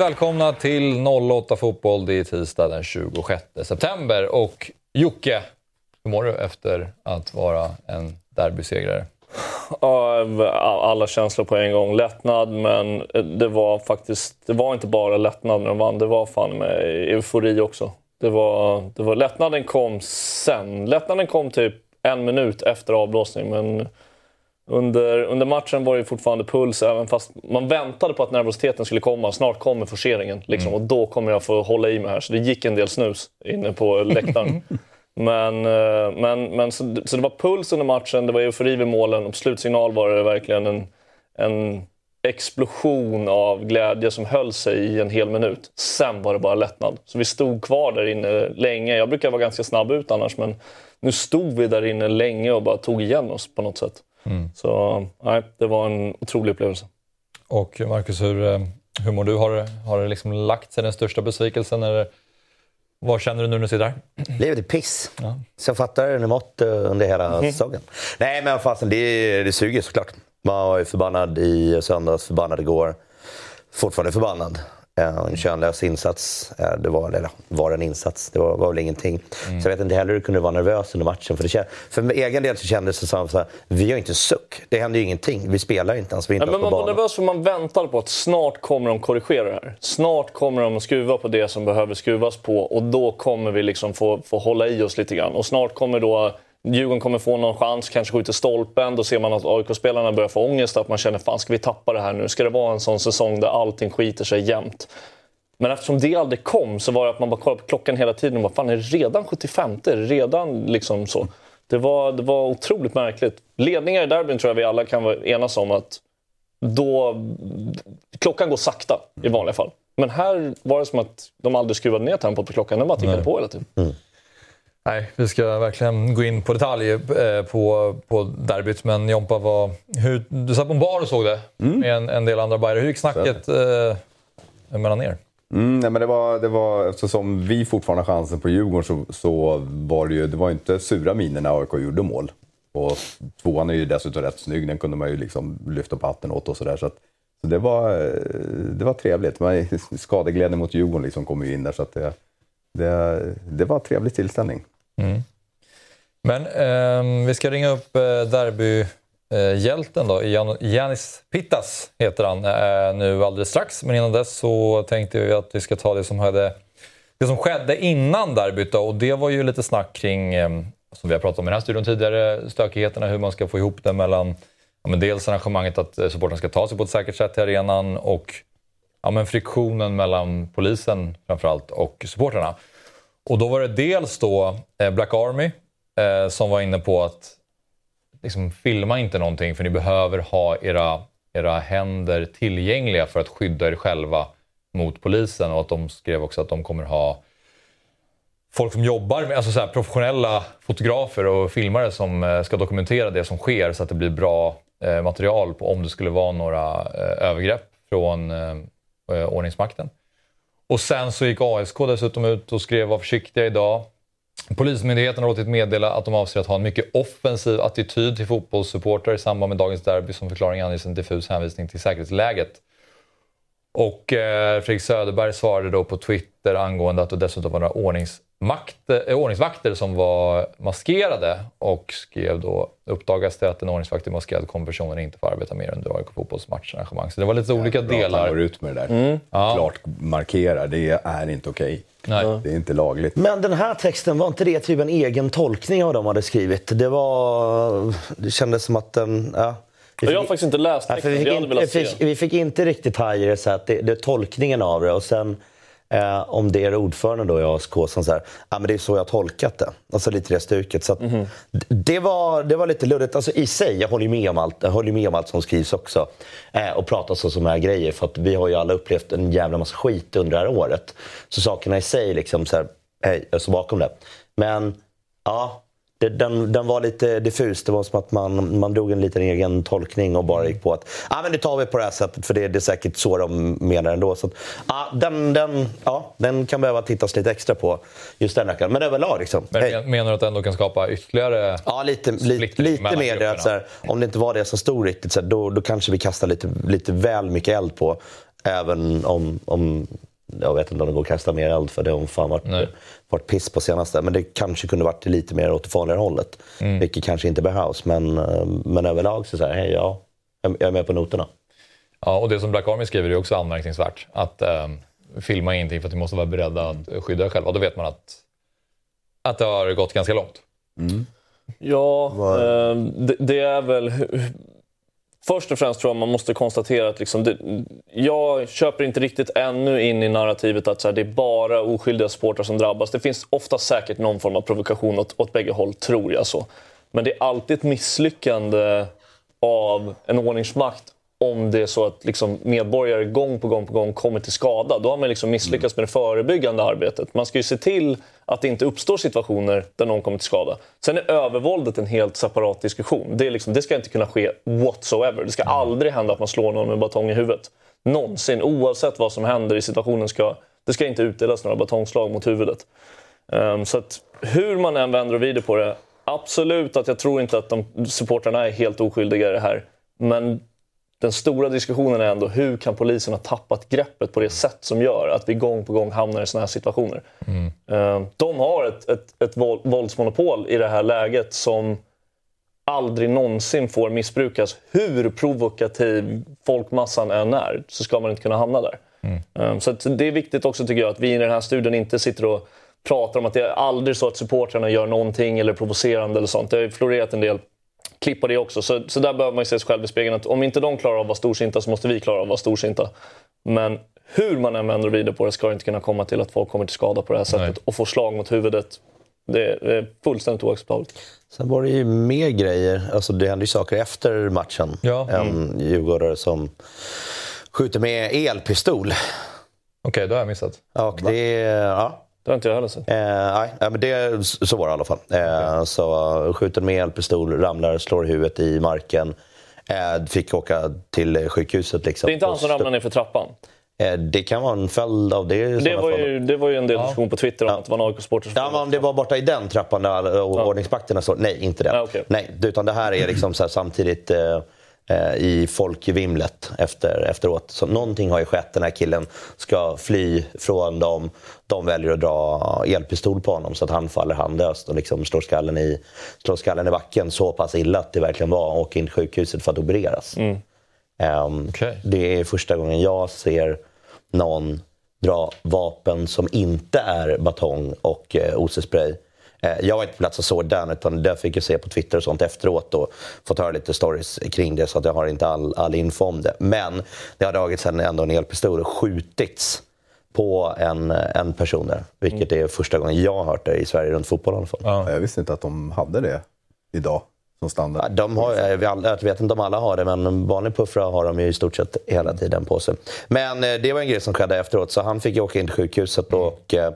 Varmt välkomna till 08 Fotboll. Det är tisdag den 26 september. Och Jocke, hur mår du efter att vara en derbysegrare? alla känslor på en gång. Lättnad, men det var faktiskt... Det var inte bara lättnad när de vann. Det var fan med eufori också. Det var, det var, lättnaden kom sen. Lättnaden kom typ en minut efter avblåsning, men under, under matchen var det fortfarande puls, även fast man väntade på att nervositeten skulle komma. Snart kommer forceringen, liksom, mm. och då kommer jag få hålla i mig här. Så det gick en del snus inne på läktaren. men, eh, men, men så, så, det var puls under matchen, det var eufori vid målen och på slutsignal var det verkligen en, en explosion av glädje som höll sig i en hel minut. Sen var det bara lättnad. Så vi stod kvar där inne länge. Jag brukar vara ganska snabb ut annars, men nu stod vi där inne länge och bara tog igen oss på något sätt. Mm. Så nej, det var en otrolig upplevelse. Och Marcus, hur, eh, hur mår du? Har, har det liksom lagt sig den största besvikelsen? Eller vad känner du nu när du sitter här? Livet är piss. Ja. Så jag fattar det mått under hela mm. säsongen. Nej, men fasen, det, det suger såklart. Man var ju förbannad i söndags, förbannad igår. Fortfarande förbannad. En könlös insats. Det var, eller var en insats, det var, var väl ingenting. Mm. Så jag vet inte heller hur du kunde vara nervös under matchen. För, det, för egen del så kändes det som att vi har inte suck. Det händer ju ingenting. Vi spelar inte ens. Vi inte ja, men man var nervös för man väntade på att snart kommer de korrigera det här. Snart kommer de att skruva på det som behöver skruvas på och då kommer vi liksom få, få hålla i oss lite grann. Och snart kommer då Djurgården kommer få någon chans, kanske skjuter stolpen. Då ser man att AIK-spelarna börjar få ångest. Att man känner, fan ska vi tappa det här nu? Ska det vara en sån säsong där allting skiter sig jämt? Men eftersom det aldrig kom så var det att man bara kollade på klockan hela tiden och bara, fan är det redan 75? Är det redan liksom så? Det var, det var otroligt märkligt. Ledningar i derbyn tror jag vi alla kan enas om att då... Klockan går sakta i vanliga fall. Men här var det som att de aldrig skruvade ner tempot på klockan. Den bara tickade på hela tiden. Mm. Nej, vi ska verkligen gå in på detalj eh, på, på derbyt. Men Jompa, var, hur, du satt på en bar och såg det mm. med en, en del andra bajare. Hur gick snacket eh, mellan er? Mm, nej, men det var, det var, eftersom vi fortfarande har chansen på Djurgården så, så var det ju det var inte sura miner när AIK gjorde mål. Och tvåan är ju dessutom rätt snygg, den kunde man ju liksom lyfta på hatten åt och sådär. Så, så det, var, det var trevligt. Men skadeglädjen mot Djurgården liksom kom ju in där så att det, det, det var en trevlig tillställning. Mm. Men eh, vi ska ringa upp eh, derbyhjälten då. Jan Janis Pittas heter han eh, nu alldeles strax. Men innan dess så tänkte vi att vi ska ta det som, hade, det som skedde innan derbyt. Då. Och det var ju lite snack kring, eh, som vi har pratat om i den här studion tidigare, stökigheterna, hur man ska få ihop det mellan ja, men dels arrangemanget att eh, supporten ska ta sig på ett säkert sätt till arenan och ja, men friktionen mellan polisen framförallt och supporterna. Och då var det dels då eh, Black Army eh, som var inne på att liksom, filma inte någonting för ni behöver ha era, era händer tillgängliga för att skydda er själva mot polisen. Och att de skrev också att de kommer ha folk som jobbar med, alltså så här, professionella fotografer och filmare som eh, ska dokumentera det som sker så att det blir bra eh, material på om det skulle vara några eh, övergrepp från eh, eh, ordningsmakten. Och sen så gick ASK dessutom ut och skrev var försiktiga idag. Polismyndigheten har låtit meddela att de avser att ha en mycket offensiv attityd till fotbollssupportrar i samband med dagens derby som förklaring anges en diffus hänvisning till säkerhetsläget. Och eh, Fredrik Söderberg svarade då på Twitter angående att det dessutom var några ordnings makt, eh, ordningsvakter som var maskerade och skrev då uppdagas det att en ordningsvakt är maskerad kommer personen inte få arbeta mer under AIK fotbollsmatcharrangemang. Så det var lite ja, olika delar. Han går ut med det där. Mm. Ja. Klart markerar, det är inte okej. Okay. Det är inte lagligt. Men den här texten, var inte det typ en egen tolkning av de hade skrivit? Det var... Det kändes som att den... Ja. Fick, jag har faktiskt inte läst texten, ja, vi, fick in, fick, vi fick inte riktigt haja det, det, det är tolkningen av det. Och sen Eh, om det är ordföranden då i ASK som säger ah, men det är så jag har tolkat det. Alltså lite det stuket. Så mm -hmm. det, var, det var lite luddigt. Alltså, I sig, jag håller med om allt, jag håller med om allt som skrivs också. Eh, och pratas om sådana här grejer. För att vi har ju alla upplevt en jävla massa skit under det här året. Så sakerna i sig, liksom, så här, eh, jag står bakom det. Men ja, det, den, den var lite diffus. Det var som att man, man drog en liten egen tolkning och bara gick på att ah, men det tar vi på det här sättet för det, det är säkert så de menar ändå. Så att, ah, den, den, ja, den kan behöva tittas lite extra på, just den rackaren. Men överlag liksom. Men hey. Menar du att det ändå kan skapa ytterligare Ja, lite, lite, lite mer det. Att, så här, om det inte var det som stod riktigt, så här, då, då kanske vi kastar lite, lite väl mycket eld på Även om, om jag vet inte om det går att kasta mer eld för det har fan varit, varit piss på senaste. Men det kanske kunde varit lite mer åt det farligare hållet. Mm. Vilket kanske inte behövs. Men, eh, men överlag så säger hej ja, jag är med på noterna. Ja, och det som Black Army skriver är också anmärkningsvärt. Att eh, filma ingenting för att vi måste vara beredda att skydda er själva. Då vet man att, att det har gått ganska långt. Mm. Ja, eh, det, det, är väl Först och främst tror jag man måste konstatera att liksom det, jag köper inte riktigt ännu in i narrativet att så här, det är bara oskyldiga supportrar som drabbas. Det finns ofta säkert någon form av provokation åt, åt bägge håll, tror jag. så. Men det är alltid ett misslyckande av en ordningsmakt om det är så att liksom medborgare gång på gång på gång kommer till skada. Då har man liksom misslyckats med det förebyggande arbetet. Man ska ju se till att det inte uppstår situationer där någon kommer till skada. Sen är övervåldet en helt separat diskussion. Det, liksom, det ska inte kunna ske whatsoever. Det ska aldrig hända att man slår någon med batong i huvudet. Någonsin, oavsett vad som händer i situationen, ska, det ska inte utdelas några batongslag mot huvudet. Um, så att hur man än vänder och vrider på det, absolut att jag tror inte att de supportrarna är helt oskyldiga i det här. Men den stora diskussionen är ändå hur kan polisen ha tappat greppet på det sätt som gör att vi gång på gång hamnar i sådana här situationer. Mm. Eh, de har ett, ett, ett våldsmonopol i det här läget som aldrig någonsin får missbrukas. Hur provokativ folkmassan än är så ska man inte kunna hamna där. Mm. Eh, så det är viktigt också tycker jag att vi i den här studien inte sitter och pratar om att det är aldrig så att supportrarna gör någonting eller provocerande eller sånt. Det har florerat en del klippa det också. Så, så där behöver man ju se sig själv i spegeln. Att om inte de klarar av att vara storsinta så måste vi klara av att vara storsinta. Men hur man än vänder och vrider på det ska det inte kunna komma till att folk kommer till skada på det här sättet Nej. och får slag mot huvudet. Det är fullständigt oacceptabelt. Sen var det ju mer grejer. Alltså det hände ju saker efter matchen. Ja. En mm. djurgårdare som skjuter med elpistol. Okej, okay, det har jag missat. Och det, ja, det har inte jag heller sett. Eh, nej, men det, så var det i alla fall. Eh, okay. Så skjuter med elpistol, ramlar, slår huvudet i marken. Eh, fick åka till sjukhuset. Liksom, det är inte han som ramlar ner för trappan? Eh, det kan vara en följd av det. Det var, ju, det var ju en del ja. diskussion på Twitter om ja. att det var en AIK-supporter Ja, det var borta i den trappan där ja. ordningsvakterna står. Nej, inte den. Ja, okay. Nej, utan det här är liksom så här, samtidigt... Eh, Eh, i folkvimlet efter, efteråt. Så någonting har ju skett. Den här killen ska fly från dem. De väljer att dra elpistol på honom så att han faller handlöst och liksom slår, skallen i, slår skallen i backen så pass illa att det verkligen var åka in till sjukhuset för att opereras. Mm. Um, okay. Det är första gången jag ser någon dra vapen som inte är batong och eh, OC-spray Eh, jag var inte på plats och såg den, utan det fick jag se på Twitter och sånt efteråt och fått höra lite stories kring det, så att jag har inte all, all info om det. Men det har dragits en, ändå en elpistol och skjutits på en, en person där. Vilket mm. är första gången jag har hört det i Sverige runt fotboll i alla fall. Ja. Jag visste inte att de hade det idag som standard? De har, jag vet inte om alla har det, men vanlig puffra har de ju i stort sett hela tiden på sig. Men eh, det var en grej som skedde efteråt, så han fick ju åka in till sjukhuset mm. och eh,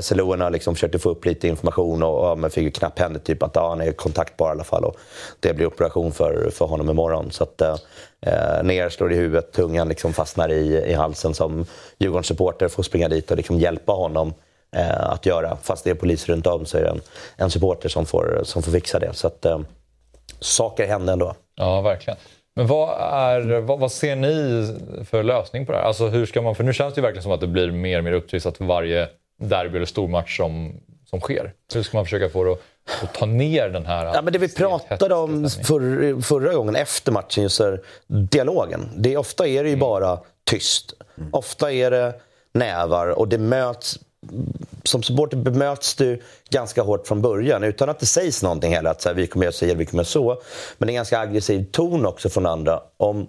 SLO-erna liksom försökte få upp lite information och, och man fick ju knapphändigt typ att ja, han är kontaktbar i alla fall och det blir operation för, för honom imorgon. Så att, eh, eh ner, slår i huvudet, tungan liksom fastnar i, i halsen som Djurgårdens supporter får springa dit och liksom hjälpa honom eh, att göra. Fast det är polis runt om så är det en, en supporter som får, som får fixa det. Så att, eh, saker hände ändå. Ja, verkligen. Men vad, är, vad, vad, ser ni för lösning på det här? Alltså hur ska man, för nu känns det verkligen som att det blir mer och mer upptrissat för varje derby eller stormatch som, som sker. Hur ska man försöka få det att ta ner den här... Ja, men det vi pratade om för, förra gången efter matchen, just här, dialogen. Det, ofta är det ju mm. bara tyst. Mm. Ofta är det nävar och det möts som supporter bemöts du ganska hårt från början utan att det sägs någonting heller. Att så här, vi kommer göra si eller vi kommer göra så. Men det är en ganska aggressiv ton också från andra. Om,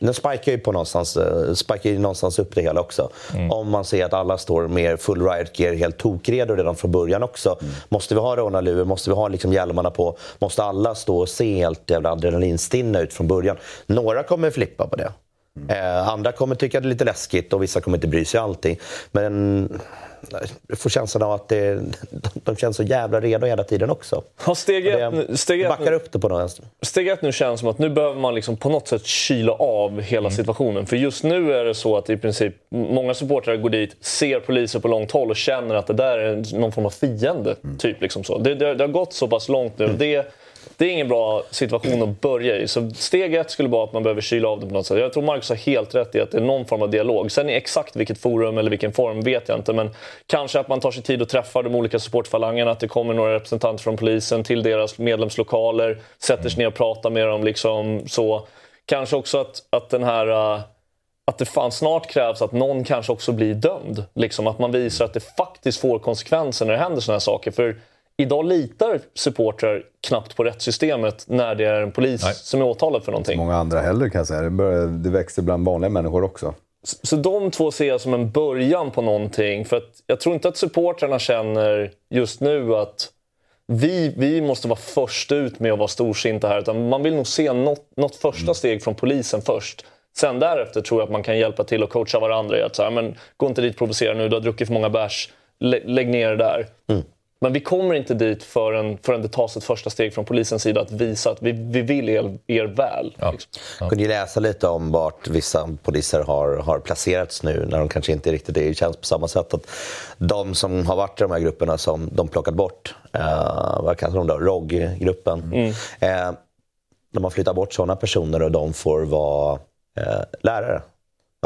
den spikar ju på någonstans, eh, spikar ju någonstans upp det hela också. Mm. Om man ser att alla står med full riot gear, helt tokredo redan från början också. Mm. Måste vi ha rånarluvor? Måste vi ha liksom hjälmarna på? Måste alla stå och se helt jävla adrenalinstinna ut från början? Några kommer flippa på det. Mm. Eh, andra kommer tycka det är lite läskigt och vissa kommer inte bry sig allting. Men jag får känslan av att det, de känns så jävla redo hela tiden också. Ja, steg ett, steg backar upp det på något vänster. Steg ett nu känns som att nu behöver man liksom på något sätt kyla av hela mm. situationen. För just nu är det så att i princip många supportrar går dit, ser poliser på långt håll och känner att det där är någon form av fiende. Mm. Typ liksom så. Det, det, det, har gått så pass långt nu. Mm. Det, det är ingen bra situation att börja i. Så steg ett skulle vara att man behöver kyla av det på något sätt. Jag tror Marcus har helt rätt i att det är någon form av dialog. Sen i exakt vilket forum eller vilken form vet jag inte. Men kanske att man tar sig tid att träffa de olika supportfalangerna. Att det kommer några representanter från polisen till deras medlemslokaler. Sätter sig ner och pratar med dem. Liksom så. Kanske också att, att den här... Uh, att det fan snart krävs att någon kanske också blir dömd. Liksom att man visar att det faktiskt får konsekvenser när det händer sådana här saker. För idag litar supportrar knappt på rättssystemet när det är en polis Nej. som är åtalad för någonting. Många andra heller kan jag säga. Det, börjar, det växer bland vanliga människor också. Så, så de två ser jag som en början på någonting. För att jag tror inte att supportrarna känner just nu att vi, vi måste vara först ut med att vara storsinta här. Utan man vill nog se något, något första mm. steg från polisen först. Sen därefter tror jag att man kan hjälpa till och coacha varandra i att så här, men, gå inte dit och provocera nu, du har druckit för många bärs. Lägg ner det där. Mm. Men vi kommer inte dit förrän, förrän det tas ett första steg från polisens sida att visa att vi, vi vill er, er väl. Ja. Liksom. Ja. Kunde ju läsa lite om vart vissa poliser har, har placerats nu när de kanske inte riktigt är i tjänst på samma sätt. Att de som har varit i de här grupperna som de plockat bort, eh, vad kallar de då, ROG-gruppen. Mm. Eh, de har flyttat bort sådana personer och de får vara eh, lärare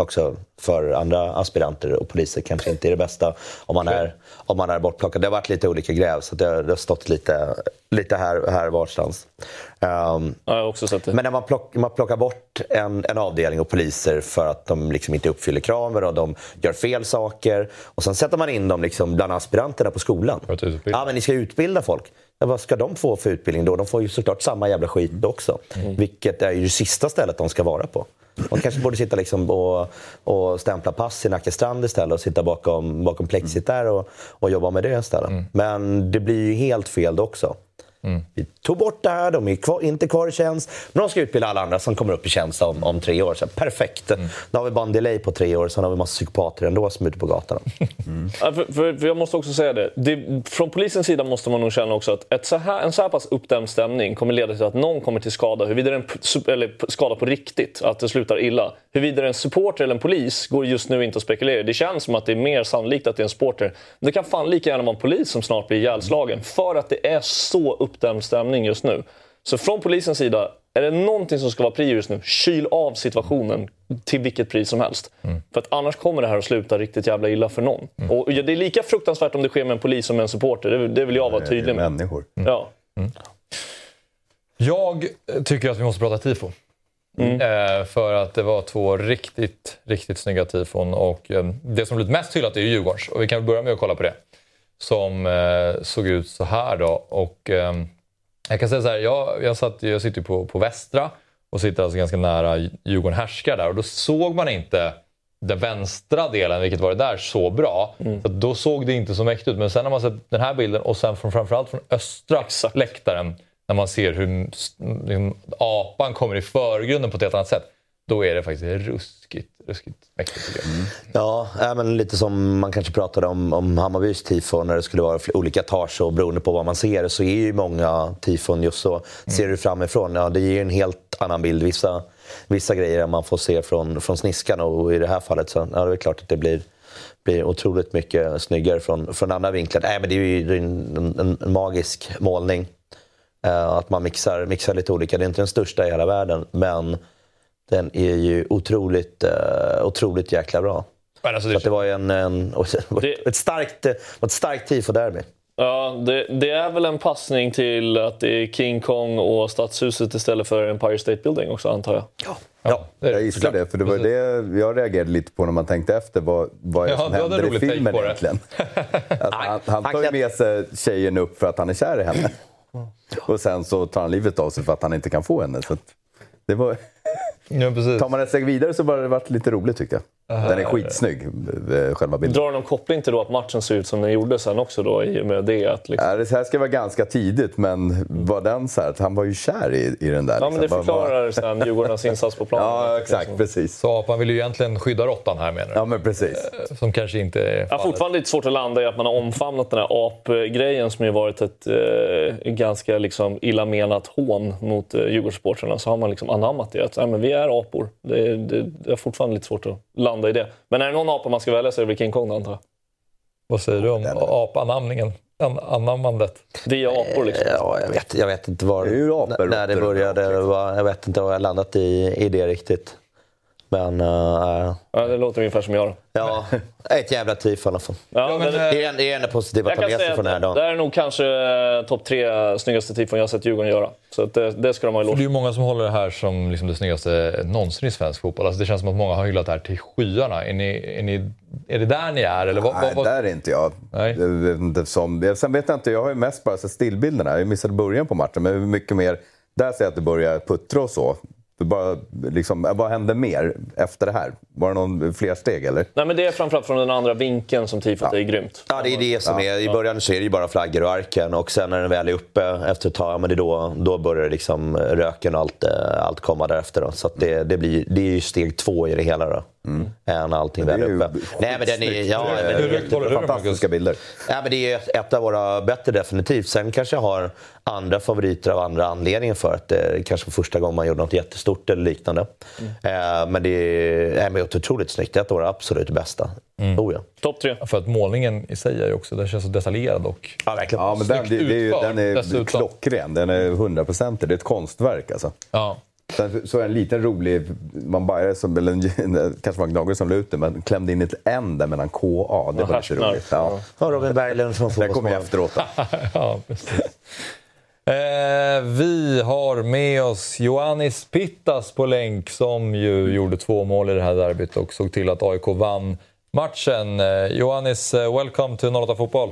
också för andra aspiranter och poliser kanske inte är det bästa om man är, om man är bortplockad. Det har varit lite olika gräv så det, det har stått lite, lite här, här varstans. Um, ja, jag har också sett det. Men när man, plock, man plockar bort en, en avdelning och poliser för att de liksom inte uppfyller kraven och de gör fel saker och sen sätter man in dem liksom bland aspiranterna på skolan. Ja, men ni ska utbilda folk. Ja, vad ska de få för utbildning då? De får ju såklart samma jävla skit också. Mm. Vilket är ju det sista stället de ska vara på. De kanske borde sitta liksom och, och stämpla pass i Nackastrand istället och sitta bakom, bakom plexit där och, och jobba med det istället. Mm. Men det blir ju helt fel också. Mm. Vi tog bort det här, de är kvar, inte kvar i tjänst. Men de ska utbilda alla andra som kommer upp i tjänst om, om tre år. Så perfekt! Mm. Då har vi bara en delay på tre år, sen har vi massa psykopater ändå som är ute på gatorna. Mm. Ja, för, för, för, jag måste också säga det. det. Från polisens sida måste man nog känna också att ett så här, en så här pass uppdämd stämning kommer leda till att någon kommer till skada. Huruvida det är en eller skada på riktigt, att det slutar illa. Huruvida det är en supporter eller en polis går just nu inte att spekulera Det känns som att det är mer sannolikt att det är en supporter. Men det kan fan lika gärna vara en polis som snart blir ihjälslagen. För att det är så uppdämd stämning just nu. Så från polisens sida, är det någonting som ska vara prio just nu, kyl av situationen till vilket pris som helst. Mm. För att annars kommer det här att sluta riktigt jävla illa för någon. Mm. Och det är lika fruktansvärt om det sker med en polis som med en supporter. Det, det vill jag vara tydlig med. Människor. Mm. Ja. Mm. Jag tycker att vi måste prata tifo. Mm. Eh, för att det var två riktigt, riktigt snygga tifon. Och eh, det som blivit mest hyllat är ju Djurgårdens. Och vi kan börja med att kolla på det. Som eh, såg ut så här då. Och, ehm, jag kan säga så här, jag, jag, satt, jag sitter på, på Västra och sitter alltså ganska nära Djurgården härskar där. Och då såg man inte den vänstra delen, vilket var det där, så bra. Mm. Så då såg det inte så mäktigt ut. Men sen har man sett den här bilden och sen från, framförallt från östra Exakt. läktaren när man ser hur liksom, apan kommer i förgrunden på ett helt annat sätt. Då är det faktiskt ruskigt, ruskigt mäktigt tycker jag. Mm. Ja, men lite som man kanske pratade om, om Hammarbys tifo när det skulle vara olika etage och beroende på vad man ser så är ju många tifon just så. Mm. Ser du framifrån, ja det ger en helt annan bild. Vissa, vissa grejer man får se från, från sniskan och i det här fallet så ja, det är klart att det blir blir otroligt mycket snyggare från, från andra vinklar. Nej, men det är ju en, en, en magisk målning. Uh, att man mixar, mixar lite olika. Det är inte den största i hela världen, men den är ju otroligt, uh, otroligt jäkla bra. Alltså det, så det var en, en, ett starkt, ett starkt tifo-derby. Ja, det, det, är väl en passning till att det är King Kong och Stadshuset istället för Empire State Building också, antar jag. Ja, ja jag gissar det. För det var det jag reagerade lite på när man tänkte efter. Vad, vad det ja, som händer i filmen egentligen? alltså, han, han tar ju med sig tjejen upp för att han är kär i henne. Och sen så tar han livet av sig för att han inte kan få henne. Så det var... Ja, precis. Tar man ett steg vidare så har det varit lite roligt tyckte jag. Den är skitsnygg, eh, själva bilden. Drar någon koppling till då att matchen ser ut som den gjorde sen också då i och med det? Att liksom... ja, det här ska vara ganska tidigt, men var den så här, att han var ju kär i, i den där. Ja, liksom. men det förklarar sen Djurgårdarnas insats på planen. Ja, exakt. Precis. Så apan vill ju egentligen skydda råttan här menar du? Ja, men precis. Eh, som kanske inte är ja, Fortfarande lite svårt att landa i att man har omfamnat den här apgrejen som ju varit ett eh, ganska liksom, illa menat hån mot eh, Djurgårdssupportrarna. Så har man liksom anammat det. Att ja, men vi är apor. Det, det, det är fortfarande lite svårt att landa i det. Men är det någon apa man ska välja så är det väl King Kong antar jag. Vad säger du om apanamningen? an anammandet? Vi är apor liksom. Ja, jag vet, jag vet inte var, Det är ju apor, när det började. var- Jag vet inte var jag landat i, i det riktigt. Men uh, Ja, det låter ungefär som jag. då. ja, ett jävla tifo i alla fall. Ja, men, det, eh, är en- det är enda positiva att jag ta kan med sig säga från den här att det dagen. här är nog kanske eh, topp tre snyggaste tifon jag har sett Djurgården göra. Så att det, det ska de ha För det är ju många som håller det här som liksom det snyggaste någonsin i svensk fotboll. Alltså det känns som att många har hyllat det här till skyarna. Är, ni, är, ni, är det där ni är? Eller vad, Nej, vad, vad? där är inte jag. Nej. Jag vet inte, som, sen vet jag inte, jag har ju mest bara sett stillbilderna. Jag missade början på matchen, men mycket mer... Där ser jag att det börjar puttra och så. Bara, liksom, vad hände mer efter det här? Var det någon fler steg eller? Nej, men det är framförallt från den andra vinkeln som tifot är grymt. Ja, det är det som är. I början så är det ju bara flaggor och arken och sen när den väl är uppe efter ett tag, ja, men det är då, då börjar liksom röken och allt, eh, allt komma därefter. Då. Så att det, det, blir, det är ju steg två i det hela då. Än allting väl Det är är ju uppe. Nej, men den är, ja, Det men är den är, Marcus? Fantastiska bilder. ja, men det är ett av våra bättre definitivt. Sen kanske jag har andra favoriter av andra anledningar för att det kanske var första gången man gjorde något jättestort eller liknande. Eh, men det är, nej, men det är otroligt snyggt. Det är ett av våra absolut bästa. Oh, ja. Topp tre. För att målningen i sig är ju också den känns så detaljerad och ja, verkligen. Ja, men den, det, det är den är dessutom. klockren. Den är hundraprocentig. Det är ett konstverk alltså. ja. Sen så är en liten rolig, man bara, som, eller en, kanske var Gnagare som la ut det, men klämde in ett N där mellan KA. Det Ja, var lite roligt. Ja. Ja, Robin Berglund från Det kommer ju Fotbollsmorgon. efteråt. Ja, precis. Eh, vi har med oss Ioannis Pittas på länk som ju gjorde två mål i det här derbyt och såg till att AIK vann matchen. Eh, Ioannis, eh, welcome to 08 Fotboll.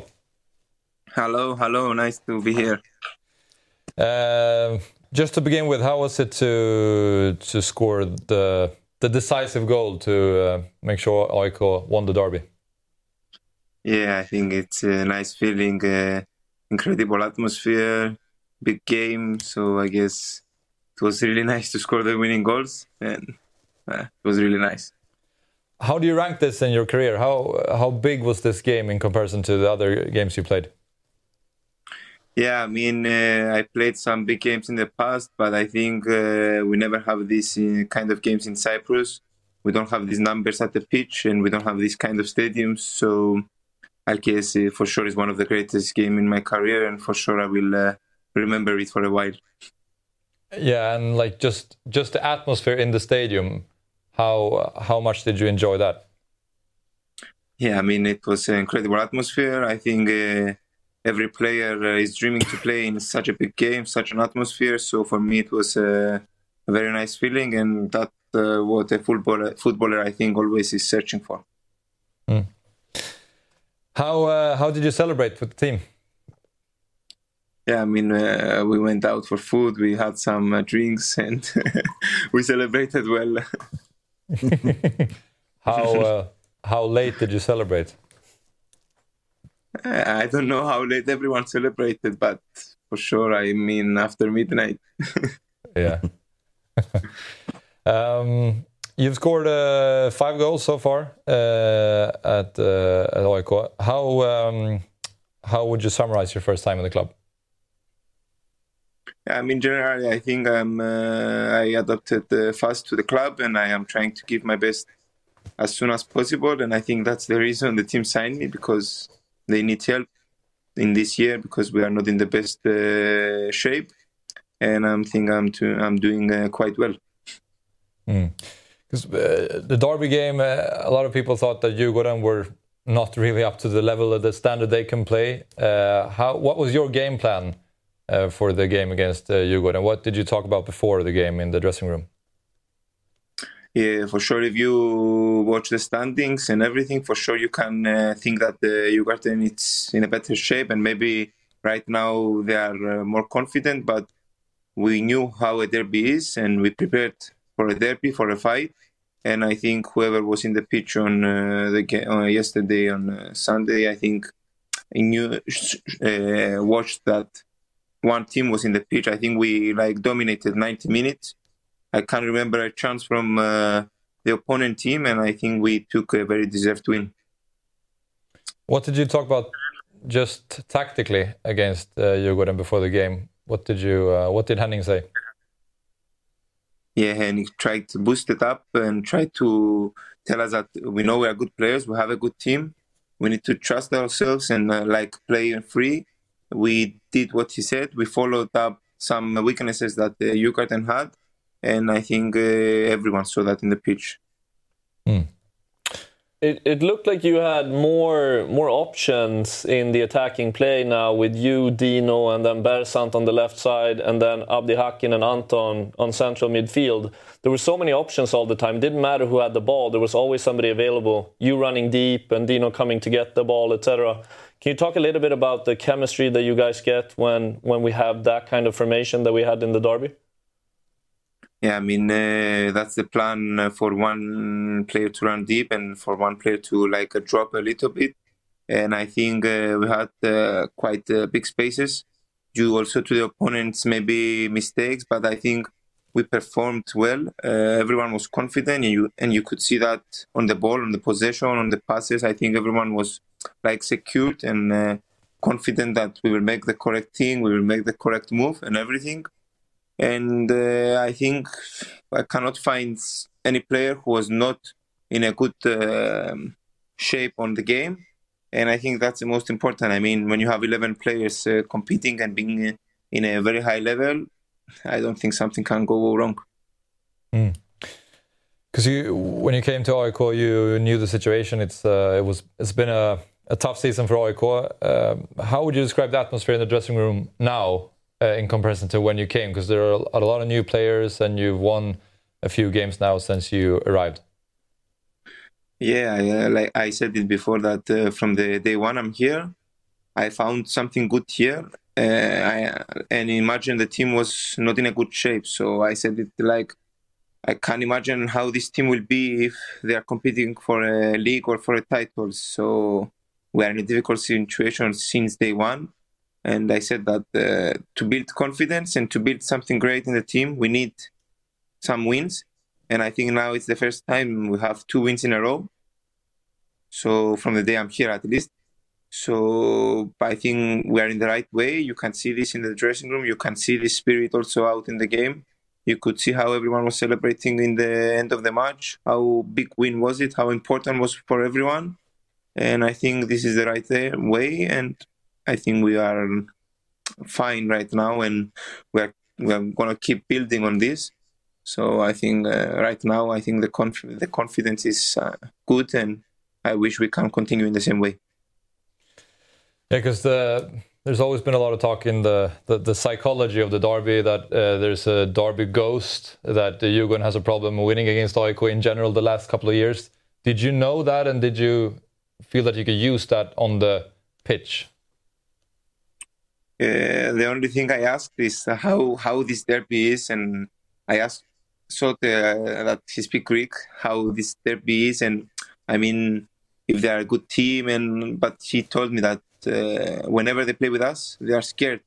Hello, hello, nice to be here. Uh, just to begin with, how was it to to score the the decisive goal to uh, make sure AIK won the derby? Yeah, I think it's a nice feeling, uh, incredible atmosphere, big game. So I guess it was really nice to score the winning goals, and uh, it was really nice. How do you rank this in your career? How how big was this game in comparison to the other games you played? Yeah, I mean, uh, I played some big games in the past, but I think uh, we never have these uh, kind of games in Cyprus. We don't have these numbers at the pitch, and we don't have these kind of stadiums. So I guess uh, for sure is one of the greatest game in my career, and for sure I will uh, remember it for a while. Yeah, and like just just the atmosphere in the stadium. How how much did you enjoy that? Yeah, I mean, it was an incredible atmosphere. I think uh, every player uh, is dreaming to play in such a big game, such an atmosphere. So for me, it was uh, a very nice feeling, and that's uh, what a footballer, footballer, I think, always is searching for. How uh, how did you celebrate with the team? Yeah, I mean, uh, we went out for food, we had some uh, drinks, and we celebrated well. How uh, how late did you celebrate? I don't know how late everyone celebrated, but for sure, I mean, after midnight. Yeah. um, you've scored uh, five goals so far uh, at uh, at. How um, how would you summarize your first time in the club? I mean, generally, I think I'm uh, I adapted uh, fast to the club, and I am trying to give my best as soon as possible. And I think that's the reason the team signed me because they need help in this year because we are not in the best uh, shape, and I think I'm to, I'm doing uh, quite well. Because uh, the Derby game, uh, a lot of people thought that Djurgården were not really up to the level of the standard they can play. Uh, how what was your game plan for the game against uh, Djurgården? What did you talk about before the game in the dressing room? Yeah, for sure. If you watch the standings and everything, for sure you can uh, think that the Djurgården is in a better shape, and maybe right now they are uh, more confident. But we knew how a derby is, and we prepared for a derby, for a fight. And I think whoever was in the pitch on uh, the ga- uh, yesterday on uh, Sunday, I think knew uh, watched that one team was in the pitch. I think we like dominated 90 minutes. I can't remember a chance from uh, the opponent team, and I think we took a very deserved win. What did you talk about just tactically against uh, Djurgården before the game? What did you uh, What did Henning say? Yeah, and he tried to boost it up and try to tell us that we know we are good players, we have a good team, we need to trust ourselves and uh, like play free. We did what he said. We followed up some weaknesses that uh, Yucatan had, and I think uh, everyone saw that in the pitch. Mm. It, it looked like you had more more options in the attacking play now with you, Dino, and then Bersant on the left side, and then Abdi Hakin and Anton on central midfield. There were so many options all the time. It didn't matter who had the ball. There was always somebody available. You running deep and Dino coming to get the ball, etc. Can you talk a little bit about the chemistry that you guys get when when we have that kind of formation that we had in the derby? Yeah, I mean uh, that's the plan uh, for one player to run deep and for one player to like uh, drop a little bit. And I think uh, we had uh, quite uh, big spaces due also to the opponents' maybe mistakes, but I think we performed well. everyone was confident, and you and you could see that on the ball, on the possession, on the passes. I think everyone was like secured and confident that we will make the correct thing, we will make the correct move, and everything and uh, I think I cannot find any player who was not in a good uh, shape on the game, and I think that's the most important. I mean, when you have 11 players uh, competing and being uh, in a very high level, I don't think something can go wrong. Because mm. you, when you came to AIK, you knew the situation. It's uh, it was it's been a, a tough season for AIK. Um, how would you describe the atmosphere in the dressing room now uh, in comparison to when you came? Because there are a lot of new players, and you've won a few games now since you arrived. Yeah, like I said it before that uh, from the day one I'm here, I found something good here. Uh, I, and imagine the team was not in a good shape. So I said it like I can't imagine how this team will be if they are competing for a league or for a title. So we are in a difficult situation since day one. And I said that uh, to build confidence and to build something great in the team, we need some wins. And I think now it's the first time we have two wins in a row. So from the day I'm here, at least. So I think we are in the right way. You can see this in the dressing room. You can see this spirit also out in the game. You could see how everyone was celebrating in the end of the match. How big win was it? How important was for everyone? And I think this is the right way. And I think we are fine right now, and we are we are gonna keep building on this. So I think uh, right now, I think the conf- the confidence is uh, good, and I wish we can continue in the same way. Yeah, because the there's always been a lot of talk in the, the, the psychology of the derby that uh, there's a derby ghost that the Djurgården has a problem winning against AIK in general the last couple of years. Did you know that, and did you feel that you could use that on the pitch? Uh, the only thing I asked is how how this derby is, and I asked so that he speak Greek how this derby is, and I mean if they are a good team, and but he told me that uh, whenever they play with us, they are scared,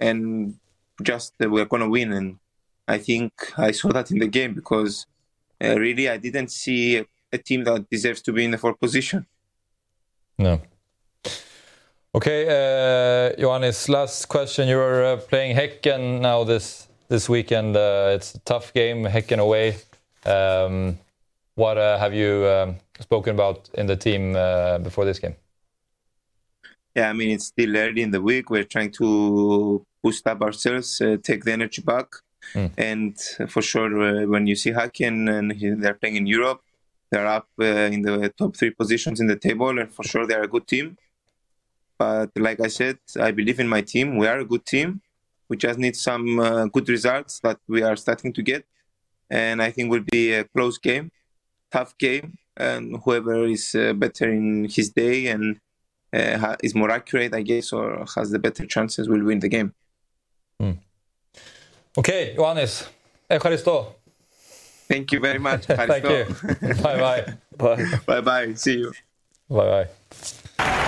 and just uh, we're gonna win, and I think I saw that in the game because uh, really I didn't see a team that deserves to be in the fourth position. No. Okay, uh, Johannes, last question. You're uh, playing Häcken now this this weekend. Uh, it's a tough game, Häcken away. Um, what uh, have you um, spoken about in the team uh, before this game? Yeah, I mean, it's still early in the week. We're trying to boost up ourselves, uh, take the energy back. Mm. And for sure, when you see Häcken and they're playing in Europe, they're up in the top three positions in the table, and for sure, they're a good team. But like I said, I believe in my team. We are a good team. We just need some uh, good results that we are starting to get. And I think will be a close game, tough game. And whoever is uh, better in his day and uh, is more accurate, I guess, or has the better chances will win the game. Mm. Okay, Johannes. Echaristo. Thank you very much. Thank you. bye. Bye. Bye bye. See you. Bye bye.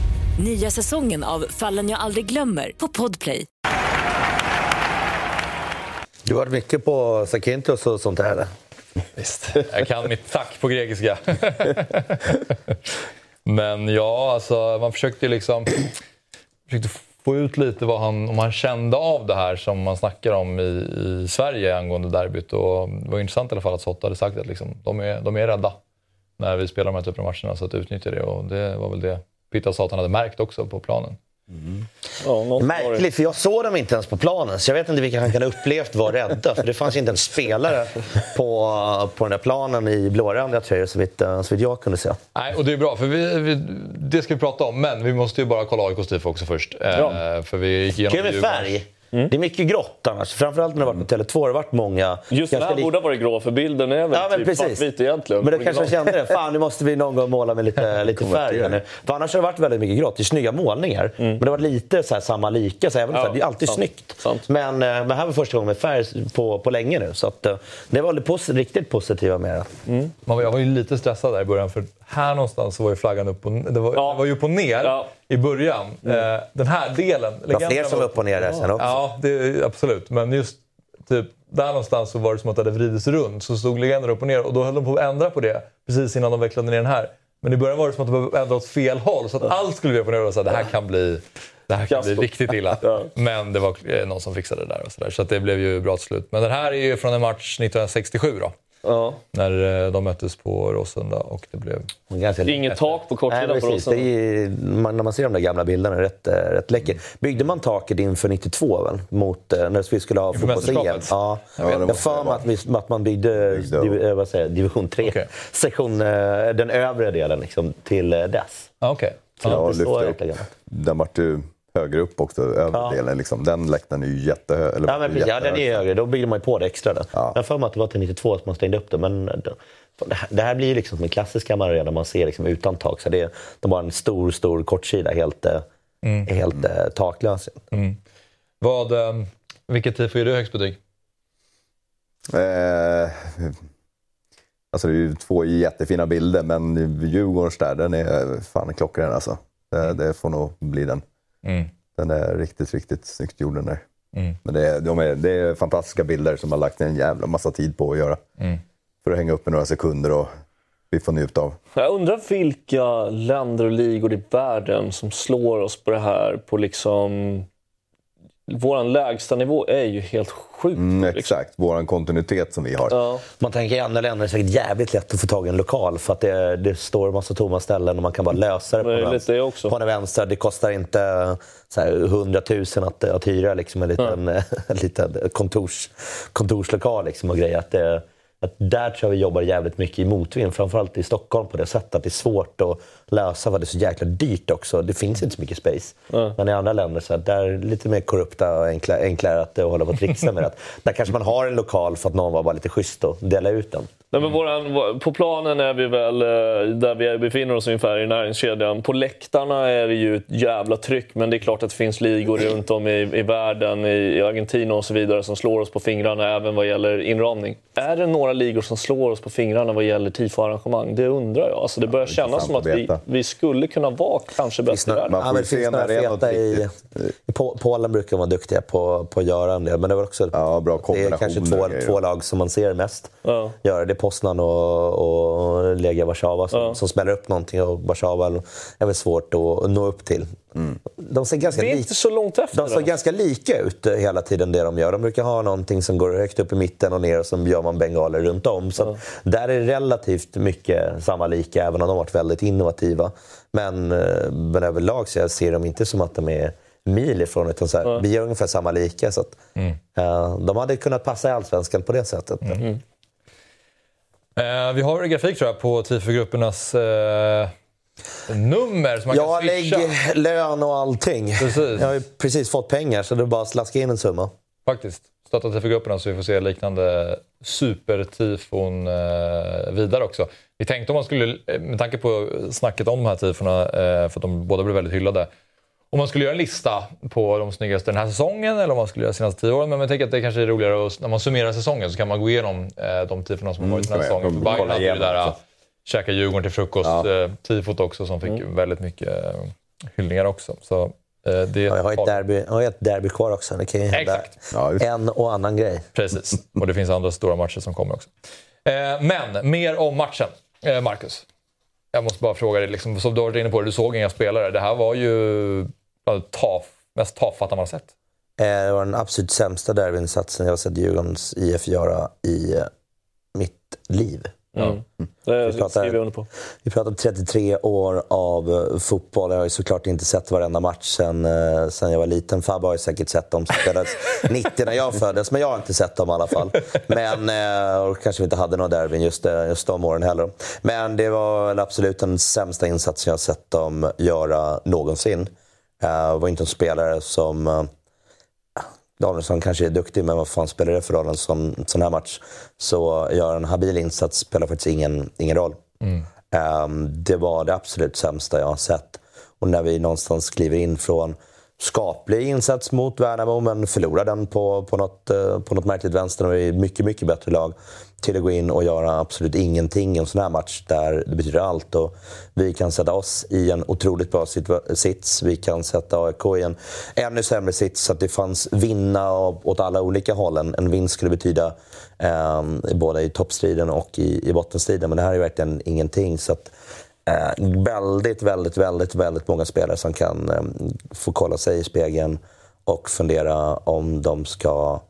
Nya säsongen av Fallen jag aldrig glömmer på Podplay. Du har varit mycket på Sakintos och sånt där? Visst, jag kan mitt tack på grekiska. Men ja, alltså man försökte ju liksom försökte få ut lite vad han, om han kände av det här som man snackar om i, i Sverige angående derbyt. Och det var intressant i alla fall att Sotta hade sagt att liksom, de, är, de är rädda när vi spelar de här typen av matcherna, så att utnyttja det. Och det var väl det Pitta sa att han hade märkt också på planen. Ja, Märkligt, för jag såg dem inte ens på planen. Så jag vet inte vilka han kan ha upplevt var rädda. För det fanns inte en spelare på, på den där planen i blårandiga tröjor så vitt, så vitt jag kunde se. Nej, och det är bra, för vi, vi, det ska vi prata om. Men vi måste ju bara kolla AIKs tifo också först. Ja. Eh, för vi gick igenom Kul med Djurgårdens- färg. Det är mycket grått annars. Framförallt när det har varit på Tele2 har det varit många... Just den ganska här borde ha varit grå, för bilden är väl Ja, men typ precis. svartvit egentligen. Men då kanske jag kände det. Fan, nu måste vi någon gång måla med lite, lite färg. här nu. För annars har det varit väldigt mycket grått. Det är snygga målningar. Men det har varit lite så här, samma lika. Så även Ja, så här, det är alltid sant, snyggt. sant. Men, eh, men här var första gången med färg på, på länge nu. Så att, eh, det var lite posi- riktigt positiva med det. Var, jag var ju lite stressad där i början, för här någonstans så var ju flaggan upp och, det var, Ja. det var ju upp och ner Ja. i början. Eh, den här delen... Det var fler som var upp och ner där sen också. Ja, det, absolut. Men just typ, där någonstans så var det som att det hade vridits runt. Så stod legender upp och ner och då höll de på att ändra på det precis innan de vecklade ner den här. Men i början var det som att de behövde ändra åt fel håll. Så att allt skulle bli upp och ner och så här, det här kan bli, det här kan bli riktigt illa. Ja. Men det var eh, någon som fixade det där. Och så där. så att det blev ju bra till slut. Men den här är ju från en match 1967 då. Ja. När eh, de möttes på Råsunda och det blev... Ganska Inget tak på kortsidan Nej, på. Det Rosen. är, man, när man ser de där gamla bilderna är det rätt, eh, rätt läckert. Byggde man taket inför 92 väl? Mot, eh, när vi skulle ha fotbolls-EM? Ja. Ja, det Jag måste för det mig att, vi, att man byggde, Byggde vad säger, division 3, Okej. sektion, den övre delen liksom, till dess. Ah, Okej. Så det är Ja, lyfte upp. Den vart ju högre upp också, överdelen. Liksom. Den läktaren är ju jättehög. Eller Ja, men precis. ja, den är högre. Då byggde man ju på det extra. Där. Ja. Jag har för mig att det var till 92 att man stängde upp det. Men det, det här- det blir ju liksom som en klassisk arena man ser liksom utan tak. Så det, är- de har en stor, stor kortsida helt, eh, helt eh, taklös. Vad, eh, vilket tifo ger du högst betyg? Eh, alltså det är ju två jättefina bilder, men Djurgårdens där, den är fan klockren alltså. Det, det får nog bli den. Mm. Den är riktigt, riktigt snyggt gjord den där. Mm. Men det är, de är, det är fantastiska bilder som har lagt en jävla massa tid på att göra. Mm. För att hänga upp i några sekunder och vi får njuta av. Jag undrar vilka länder och ligor i världen som slår oss på det här på liksom... Vår lägsta nivå är ju helt sjuk. Mm, liksom. exakt, våran kontinuitet som vi har. Ja. Man tänker i andra länder är det säkert jävligt lätt att få tag i en lokal för att det, det står en massa tomma ställen och man kan bara lösa det på, Det vänster, det också. på den vänstra. Det kostar inte så här, 100 000 att, att hyra liksom, en liten, en liten kontors, kontorslokal liksom, och grejer. Att det, att där tror jag vi jobbar jävligt mycket i motvind, framförallt i Stockholm på det sättet att det är svårt att lösa för det är så jäkla dyrt också. Det finns inte så mycket space. Men i andra länder så här, där är det lite mer korrupta och enkla, enklare att, att hålla på och trixa med det. Där kanske man har en lokal för att någon var bara lite schysst och dela ut den. Nej, men våran, vår- på planen är vi väl eh, där vi befinner oss ungefär i näringskedjan. På läktarna är det ju ett jävla tryck, men det är klart att det finns ligor runt om i, i världen, i, i Argentina och så vidare, som slår oss på fingrarna även vad gäller inramning. Är det några ligor som slår oss på fingrarna vad gäller tifo-arrangemang? Det undrar jag. Alltså, det börjar det är kännas som att intressant vi, att vi skulle kunna vara kanske bäst i världen. Man får se finns några när det är något feta i, i Po- Polen brukar vara duktiga på, på att göra en del. Men det var också Ja, bra det är kanske två, två lag som man ser mest Ja. göra. Det är Poznan och, och Legia Warszawa som, Ja. som smäller upp någonting och Warszawa är väl svårt att nå upp till. De ser ganska Vi är lika inte så långt efter. de ser då. ganska lika ut eh, hela tiden det de gör. De brukar ha någonting som går högt upp i mitten och ner och så gör man bengaler runt om. Så att där är det relativt mycket samma lika, även om de har varit väldigt innovativa. Men, eh, men överlag så jag ser de inte som att de är mil ifrån, utan så här, vi gör ungefär samma lika. Så att, eh, de hade kunnat passa i Allsvenskan på det sättet. Eh, vi har grafik tror jag på tifogruppernas eh, nummer som man Ja, kan lägg swisha. lön och allting. Precis. Jag har ju precis fått pengar så det är bara att slaska in en summa. Faktiskt. Stötta tifogrupperna så vi får se liknande supertifon eh, vidare också. Vi tänkte om man skulle, eh, med tanke på snacket om de här tifona, eh, för att de båda blev väldigt hyllade, om man skulle göra en lista på de snyggaste den här säsongen eller om man skulle göra de senaste tio åren. Men jag tänker att det kanske är roligare att, när man summerar säsongen så kan man gå igenom eh, de tifona som har varit den här jag. säsongen. För Bayern hade ju det där också. Käka Djurgården till frukost, Ja. eh, tifot också som fick väldigt mycket eh, hyllningar också. Så, eh, det Ja, jag, har ett derby, jag har ett derby kvar också. Det kan ju hända Exakt. Ja, en och annan grej. Precis, och det finns andra stora matcher som kommer också. Men mer om matchen, Marcus. Jag måste bara fråga dig, liksom, som du har varit inne på, du såg inga spelare. Det här var ju taf, mest tafatta man har sett. Det var den absolut sämsta derbyinsatsen jag har sett Djurgårdens IF göra i mitt liv. Mm. Det pratar- skriver jag under på. Vi pratar om 33 år av eh, fotboll. Jag har ju såklart inte sett varenda match sen, eh, sen jag var liten. Fabbe har ju säkert sett dem som spelades 90 när jag föddes, men jag har inte sett dem i alla fall. Men, eh, och kanske vi inte hade några derbyn just, just de åren heller. Men det var väl absolut den sämsta insatsen jag sett dem göra någonsin. Det var inte en spelare som... Danielsson kanske är duktig, men vad fan spelar det för roll en sån, sån här match? Så gör en habil insats spelar faktiskt ingen, ingen roll. Ehm, det var det absolut sämsta jag har sett. Och när vi någonstans kliver in från skaplig insats mot Värnamo, men förlorar den på, på, något, eh, på något märkligt vänster och vi är mycket, mycket bättre lag, till att gå in och göra absolut ingenting i en sån här match där det betyder allt. Och vi kan sätta oss i en otroligt bra sits. Vi kan sätta AIK i en ännu sämre sits så att det fanns vinna åt alla olika håll. En, en vinst skulle betyda eh, både i toppstriden och i, i bottenstriden. Men det här är verkligen ingenting. Så att, eh, väldigt, väldigt, väldigt, väldigt många spelare som kan eh, få kolla sig i spegeln och fundera om de ska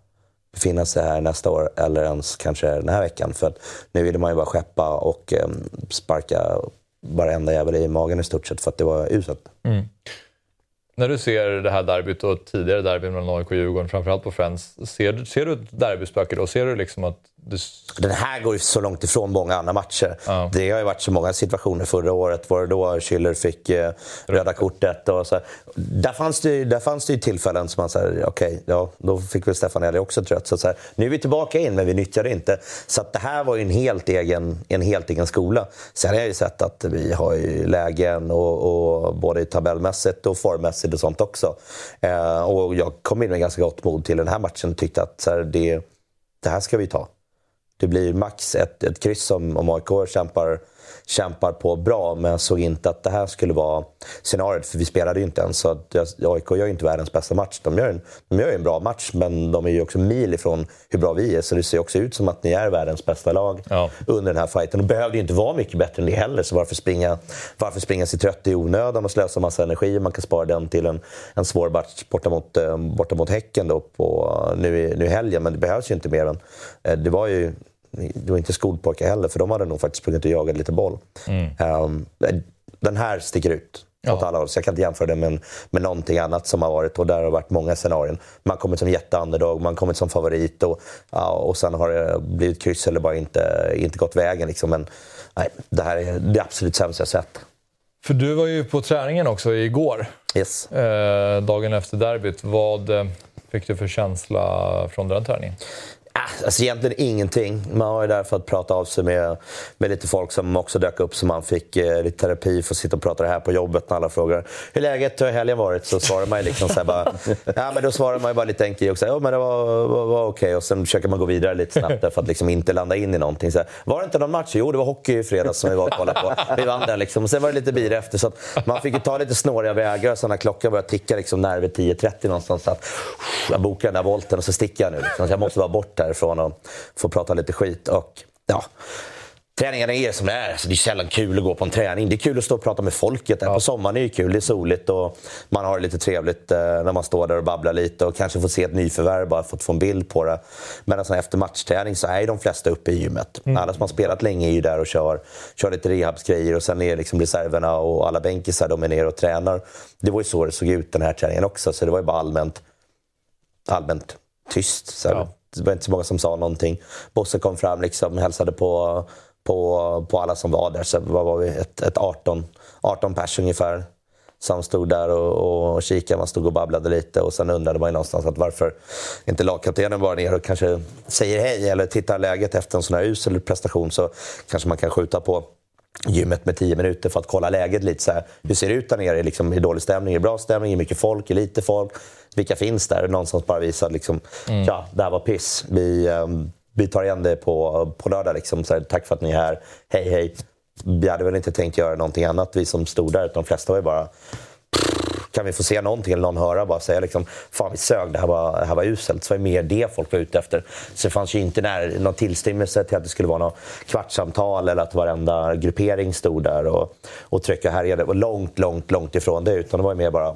befinna sig här nästa år eller ens kanske den här veckan. För att nu ville man ju bara skeppa och eh, sparka varenda jävel i magen i stort sett för att det var uselt. Mm. När du ser det här derbyt och tidigare derbyn mellan AIK och Djurgården, framförallt på Friends, ser, du- ser du ett derbyspöke då? Ser du liksom att. Den här går ju så långt ifrån många andra matcher. Ja. Det har ju varit så många situationer förra året. Var det då Schüller fick eh, röda kortet? Och så. Där, fanns det, ju- där fanns det tillfällen som man säger, okej, ja, då fick väl Stefan Elli också trött. Så, så här, nu är vi tillbaka in, men vi nyttjar det inte. Så det här var ju en helt egen, en helt egen skola. Sen har jag ju sett att vi har ju lägen, och, och både tabellmässigt och formmässigt och sånt också. Eh, och jag kom in med ganska gott mod till den här matchen och tyckte att så här, det, det här ska vi ta. Det blir max ett, ett kryss om, om AIK kämpar, kämpar på bra, men jag såg inte att det här skulle vara scenariot, för vi spelade ju inte ens. Så att AIK gör ju inte världens bästa match. De gör, en, de gör en bra match, men de är ju också mil ifrån hur bra vi är. Så det ser också ut som att ni är världens bästa lag Ja. under den här fighten. De behövde ju inte vara mycket bättre än det heller, så varför springa, varför springa sig trött i onödan och slösa massa energi? Man kan spara den till en, en svår match borta mot, eh, borta mot Häcken då på, nu, i, nu i helgen, men det behövs ju inte mer än... eh, Det var ju det var inte skolpojkar heller, för de hade nog faktiskt sprungit och jagat lite boll. Ehm, den här sticker ut Ja. åt alla håll, så jag kan inte jämföra det med, med någonting annat som har varit. Och där har det varit många scenarion. Man har kommit som jätteunderdog, man har kommit som favorit och, ja, och sen har det blivit kryss eller bara inte, inte gått vägen. Liksom. Men nej, det här är det absolut sämsta jag sett. För du var ju på träningen också igår, Yes. eh, dagen efter derbyt. Vad eh, fick du för känsla från den träningen? Ah, alltså egentligen ingenting. Man var ju där för att prata av sig med, med lite folk som också dök upp så man fick eh, lite terapi för att sitta och prata det här på jobbet när alla frågar hur läget hur har helgen varit så svarar man ju liksom så här bara, ja men då svarar man ju bara lite enkelt och säger, ja men det var, var, var okej och sen försöker man gå vidare lite snabbt där för att liksom inte landa in i någonting. Så här, var det inte någon match? Jo det var hockey i fredags som vi var och kollade på. Vi vann den liksom. Och sen var det lite bira efter så att man fick ju ta lite snåriga vägar så när klockan började ticka liksom när vid 10.30 någonstans. Så att, jag bokar den där volten och så sticker jag nu. Liksom. Så jag måste vara bort härifrån och få prata lite skit. Och, ja, Träningarna är som det är. Så det är sällan kul att gå på en träning. Det är kul att stå och prata med folket. Där. På sommaren är det kul, det är soligt och man har det lite trevligt eh, när man står där och babblar lite och kanske får se ett nyförvärv bara för att få en bild på det. Men alltså efter matchträning så är de flesta uppe i gymmet. Alla som har spelat länge är ju där och kör, kör lite rehabsgrejer och sen är liksom reserverna och alla bänkisar de är ner och tränar. Det var ju så det såg ut den här träningen också, så det var ju bara allmänt allmänt tyst. Så här. Ja. Det var inte så många som sa någonting. Bosse kom fram liksom hälsade på, på, på alla som var där. Så vad var vi? Ett, ett 18, 18 pers ungefär som stod där och, och kikade. Man stod och babblade lite och sen undrade man ju någonstans att varför inte lagkaptenen bara ner och kanske säger hej eller tittar läget efter en sån här usel prestation så kanske man kan skjuta på gymmet med 10 minuter för att kolla läget lite. Så här. Hur ser det ut där nere? Liksom, är det dålig stämning? Är det bra stämning? Är det mycket folk? Är det lite folk? Vilka finns där? Någonstans bara visa liksom, ja, det här var piss. Vi, ehm, vi tar igen det på, på lördag. Liksom. Så här, tack för att ni är här. Hej, hej. Vi hade väl inte tänkt göra någonting annat, vi som stod där. Utan de flesta var ju bara kan vi få se någonting eller någon höra bara säga liksom, fan vi sög, det här var, det här var uselt. Så var det mer det folk var ute efter. Så det fanns ju inte när, någon tillstymmelse till att det skulle vara något kvartssamtal eller att varenda gruppering stod där och, och tryckte här. Det var långt, långt, långt ifrån det. Utan det var ju mer bara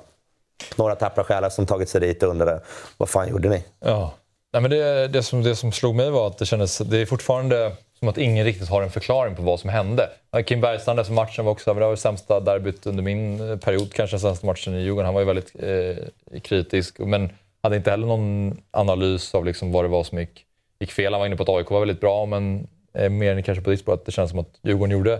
några tappra själar som tagit sig dit och undrade vad fan gjorde ni? Ja. Nej, men det, det, som, det som slog mig var att det kändes, det är fortfarande som att ingen riktigt har en förklaring på vad som hände. Kim Bergstrand efter matchen var också, det var det sämsta derbyt under min eh, period, kanske den sämsta matchen i Djurgården. Han var ju väldigt eh, kritisk, men hade inte heller någon analys av liksom vad det var som gick, gick fel. Han var inne på att AIK var väldigt bra, men eh, mer än kanske på ditt spår att det känns som att Djurgården gjorde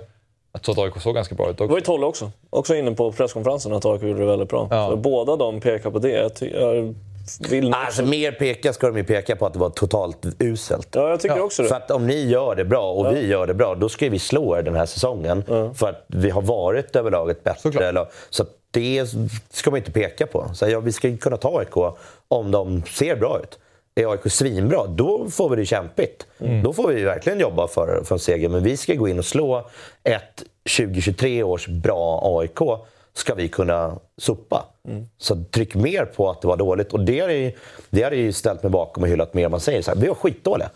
så att AIK såg ganska bra ut. Det var ju Tolle också. Också inne på presskonferensen att AIK gjorde det väldigt bra. Ja. Båda de pekar på det. Jag, vill alltså, mer peka ska de ju peka på att det var totalt uselt. Ja, jag tycker ja. också det. För att om ni gör det bra och ja. vi gör det bra, då ska vi slå er den här säsongen. Ja. För att vi har varit överlag ett bättre lag. Så det ska man inte peka på. Så ja, vi ska kunna ta AIK om de ser bra ut. Är AIK svinbra, då får vi det kämpigt. Mm. Då får vi verkligen jobba för, för en seger. Men vi ska gå in och slå ett 2023 års bra AIK ska vi kunna sopa. Mm. Så tryck mer på att det var dåligt. Och det har ju, det har ju ställt mig bakom och hyllat mer. Man säger så här, vi var skitdåliga.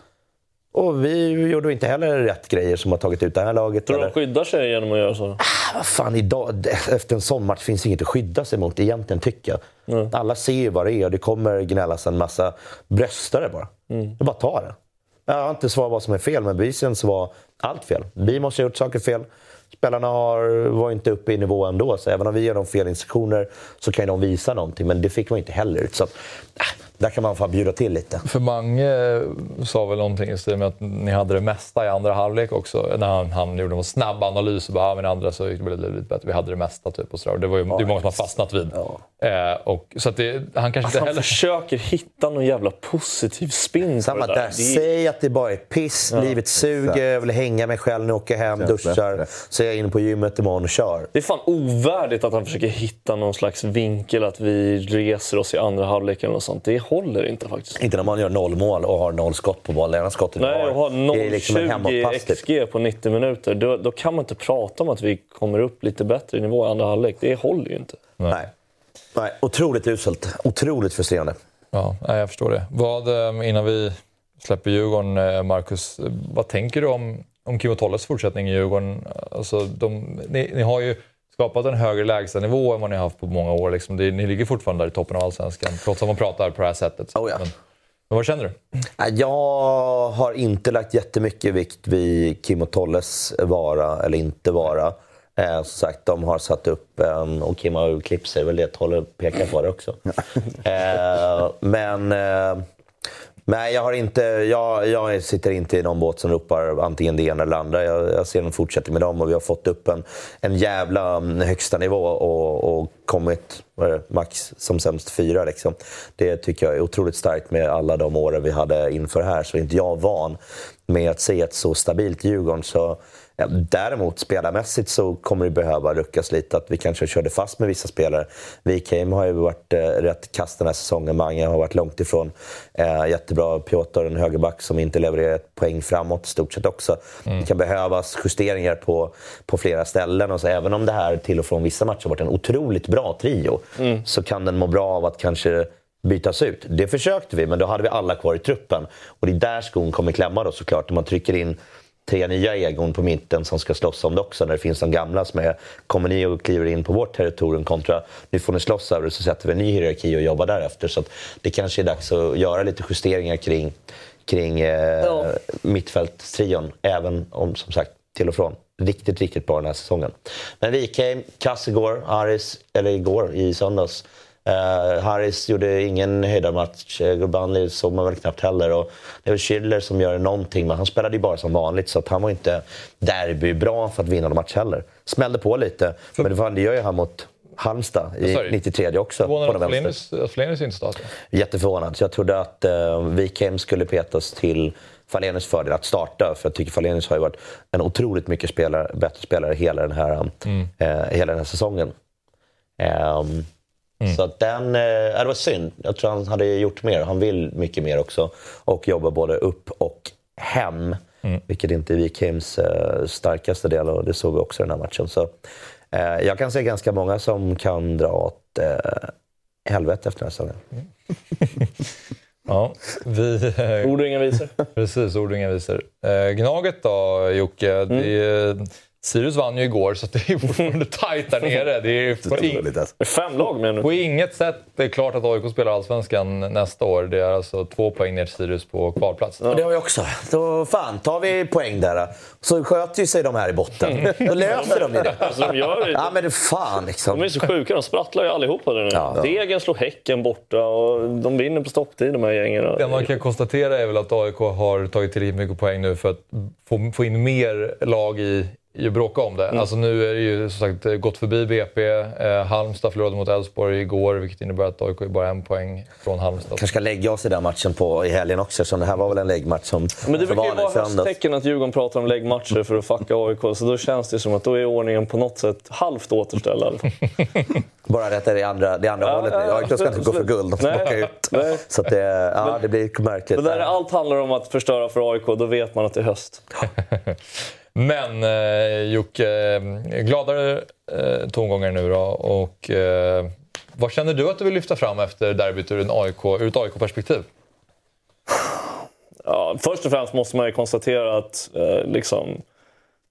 Och vi gjorde inte heller rätt grejer som har tagit ut det här laget. Tror du de skyddar sig genom att göra så? Ah, vad fan, idag, efter en sån match finns inget att skydda sig mot egentligen, tycker jag. Mm. Alla ser ju vad det är och det kommer gnällas en massa bröstare bara. Mm. Det bara ta det. Jag har inte svarat vad som är fel, men bevisligen så var allt fel. Vi måste ha gjort saker fel spelarna har, var inte uppe i nivå ändå. Så även om vi ger dem fel instruktioner så kan de visa någonting. Men det fick man inte heller. Så äh, där kan man få bjuda till lite. För Mange sa väl någonting i stil med att ni hade det mesta i andra halvlek också. När han, han gjorde en snabb analys och bara, ah, men andra så gick det lite bättre. Vi hade det mesta typ. Och så Det var ju ja, det är många som har fastnat vid. Ja. Eh, och, så att det, han kanske alltså, inte heller... Han försöker hitta någon jävla positiv spin Samma där. där. Säg att det bara är piss, ja. livet suger, jag vill hänga mig själv när jag åker hem, duschar. Så är jag inne på gymmet imorgon och kör. Det är fan ovärdigt att han försöker hitta någon slags vinkel, att vi reser oss i andra halvlek eller något sånt. Det håller inte faktiskt. Inte när man gör noll mål och har noll skott på bollen. Ena skottet Nej, och har 0,20 liksom XG på 90 minuter. Då, då, kan man inte prata om att vi kommer upp lite bättre i nivå i andra halvlek. Det håller ju inte. Nej. Nej. Otroligt uselt. Otroligt frustrerande. Ja, jag förstår det. Vad, eh, innan vi släpper Djurgården, eh, Marcus, vad tänker du om, om Kim och Tolles fortsättning i Djurgården? Alltså, de, ni, ni har ju skapat en högre lägstanivå än vad ni har haft på många år. Liksom. Det, ni ligger fortfarande där i toppen av allsvenskan, trots att man pratar på det här sättet. Oh ja. men, men vad känner du? Jag har inte lagt jättemycket vikt vid Kim och Tolles vara eller inte vara. Eh, som sagt, de har satt upp en, och Kim har klippt sig, väl det Tolle pekar på det också. eh, men eh, Nej, jag, har inte, jag, jag sitter inte i någon båt som ropar antingen det ena eller det andra. Jag, jag ser dem fortsätta med dem och vi har fått upp en, en jävla mm, högsta nivå och, och kommit det, max som sämst fyra. Liksom. Det tycker jag är otroligt starkt med alla de åren vi hade inför här. Så är inte jag van med att se ett så stabilt Djurgården. Så Däremot spelarmässigt så kommer det behöva ruckas lite. Att vi kanske körde fast med vissa spelare. Wikheim har ju varit eh, rätt kast den här säsongen. Mange har varit långt ifrån eh, jättebra. Piotr, en högerback som inte levererar ett poäng framåt i stort sett också. Mm. Det kan behövas justeringar på, på flera ställen. Och så, även om det här till och från vissa matcher har varit en otroligt bra trio mm. så kan den må bra av att kanske bytas ut. Det försökte vi, men då hade vi alla kvar i truppen. Och det är där skon kommer klämma då såklart. När man trycker in tre nya egon på mitten som ska slåss om det också när det finns de gamla som är kommer ni och kliver in på vårt territorium kontra nu får ni slåss över det så sätter vi en ny hierarki och jobbar därefter. Så det kanske är dags att göra lite justeringar kring, kring eh, ja. mittfältstrion även om som sagt till och från riktigt, riktigt bra den här säsongen. Men Wikheim, kass igår, Aris, eller igår i söndags. Uh, Harris gjorde ingen höjdarmatch. Uh, Gurbanli såg man väl knappt heller. Och det är väl Schiller som gör någonting, men han spelade ju bara som vanligt. Så att han var inte derbybra för att vinna någon match heller. Smällde på lite, för... men det, var, det gör ju han mot Halmstad i Sorry. 93 också. Förvånad att Flenius inte startade? Jätteförvånad. Så jag trodde att uh, Wikheim skulle petas till Falenius fördel att starta. För jag tycker Falenius har ju varit en otroligt mycket spelare, bättre spelare hela den här, mm. uh, hela den här säsongen. Um, Mm. Så att den, eh, det var synd. Jag tror han hade gjort mer. Han vill mycket mer också. Och jobbar både upp och hem. Mm. Vilket inte är Wikheims eh, starkaste del och det såg vi också i den här matchen. Så, Eh, jag kan se ganska många som kan dra åt eh, helvete efter den här säsongen. Ja, vi... Ord och inga visor. Precis, ord och inga visor. Eh, Gnaget då, Jocke? Mm. Det är, Sirius vann ju igår, så det är fortfarande tajt där nere. Det är på, in, alltså. Det är fem lag med nu. på inget sätt det är klart att AIK spelar Allsvenskan nästa år. Det är alltså två poäng ner till Sirius på kvalplats. Och Det har vi också. Då fan, tar vi poäng där. Så sköter ju sig de här i botten. Då löser de ju det. Alltså, de gör det. Ja, men det fan liksom. De är så sjuka, de sprattlar ju allihopa där nu. Ja. Degen slår Häcken borta och de vinner på stopptid de här gängen. Det man kan konstatera är väl att AIK har tagit tillräckligt mycket poäng nu för att få, få in mer lag i, att bråka om det. Mm. Alltså nu är det ju som sagt gått förbi BP. Eh, Halmstad förlorade mot Elfsborg igår, vilket innebär att AIK är bara en poäng från Halmstad. kanske ska lägga oss i den matchen på, i helgen också, så det här var väl en läggmatch som Men det brukar ju vara hösttecken att Djurgården pratar om läggmatcher för att fucka AIK. Så då känns det som att då är ordningen på något sätt halvt återställd. Bara rätta det andra, det andra Ja, hållet ja, nu. ja, AIK ska inte gå för guld, de ska Nej. åka ut. Nej. Så att det, ja, det blir märkligt. Men där allt handlar om att förstöra för AIK, då vet man att det är höst. Men eh, Jocke, eh, gladare eh, tongångar nu då. Och, eh, vad känner du att du vill lyfta fram efter derbyt ur, en AIK, ur ett AIK-perspektiv? Ja, först och främst måste man ju konstatera att eh, liksom,